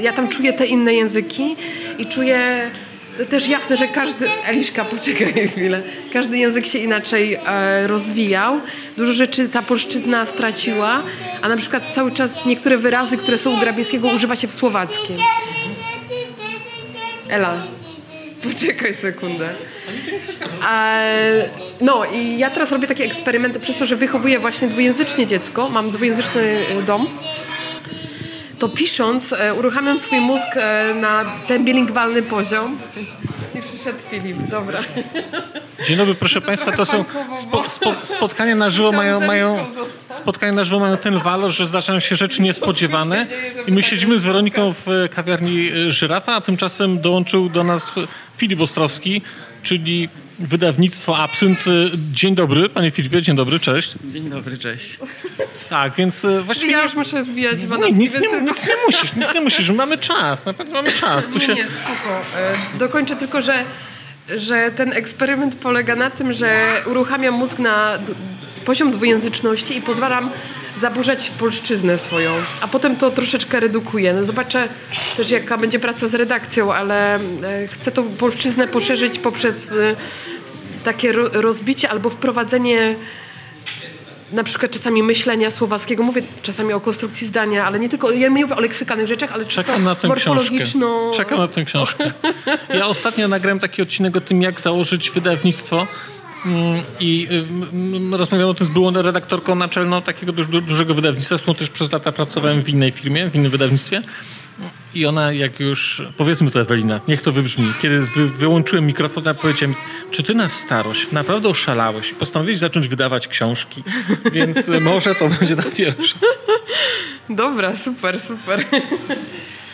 ja tam czuję te inne języki i czuję to też jasne, że każdy... Eliszka, poczekaj chwilę. Każdy język się inaczej e, rozwijał. Dużo rzeczy ta polszczyzna straciła, a na przykład cały czas niektóre wyrazy, które są u Grabińskiego używa się w słowackim. Ela, poczekaj sekundę. E, no i ja teraz robię takie eksperymenty przez to, że wychowuję właśnie dwujęzycznie dziecko. Mam dwujęzyczny dom to pisząc e, uruchamiam swój mózg e, na ten bilingwalny poziom. I przyszedł Filip, dobra. Dzień dobry, proszę Państwa, to są spo, spo, spotkania na żywo mają, mają spotkania na żywo mają ten walor, że zdarzają się rzeczy niespodziewane i my siedzimy z Weroniką w kawiarni e, Żyrafa, a tymczasem dołączył do nas Filip Ostrowski, czyli wydawnictwo Absynt. Dzień dobry, panie Filipie, dzień dobry, cześć. Dzień dobry, cześć. Tak, więc e, właściwie... Ja już muszę zwijać. Nie, nic, nie, nic nie musisz, nic nie musisz, mamy czas, naprawdę mamy czas. Tu się... Nie, spoko. E, dokończę tylko, że, że ten eksperyment polega na tym, że uruchamiam mózg na poziom dwujęzyczności i pozwalam zaburzać polszczyznę swoją, a potem to troszeczkę redukuję. No zobaczę też jaka będzie praca z redakcją, ale e, chcę tą polszczyznę poszerzyć poprzez takie rozbicie albo wprowadzenie na przykład czasami myślenia słowackiego, mówię czasami o konstrukcji zdania, ale nie tylko, ja nie mówię o leksykalnych rzeczach, ale czysto Czekam na tę morfologiczną... książkę. Czekam na tę książkę. Ja ostatnio nagrałem taki odcinek o tym, jak założyć wydawnictwo i y, rozmawiałem o tym z byłą redaktorką naczelną takiego du dużego wydawnictwa, z którą też przez lata pracowałem w innej firmie, w innym wydawnictwie. I ona jak już, powiedzmy to Ewelina, niech to wybrzmi, kiedy wy, wyłączyłem mikrofon, ja powiedziałem, czy ty na starość naprawdę oszalałeś? Postanowiłeś zacząć wydawać książki, więc może to będzie na pierwsze. Dobra, super, super.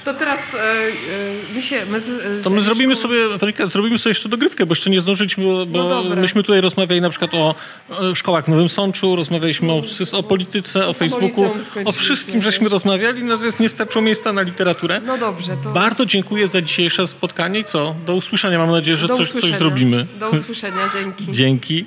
To teraz e, e, my się... My z, to my zrobimy sobie, Weronika, zrobimy sobie jeszcze dogrywkę, bo jeszcze nie zdążyliśmy, bo, bo no myśmy tutaj rozmawiali na przykład o, o szkołach w Nowym Sączu, rozmawialiśmy o, o polityce, o Facebooku, o wszystkim żeśmy rozmawiali, natomiast nie starczyło miejsca na literaturę. No dobrze. To... Bardzo dziękuję za dzisiejsze spotkanie i co? Do usłyszenia, mam nadzieję, że coś, coś zrobimy. Do usłyszenia, dzięki. dzięki.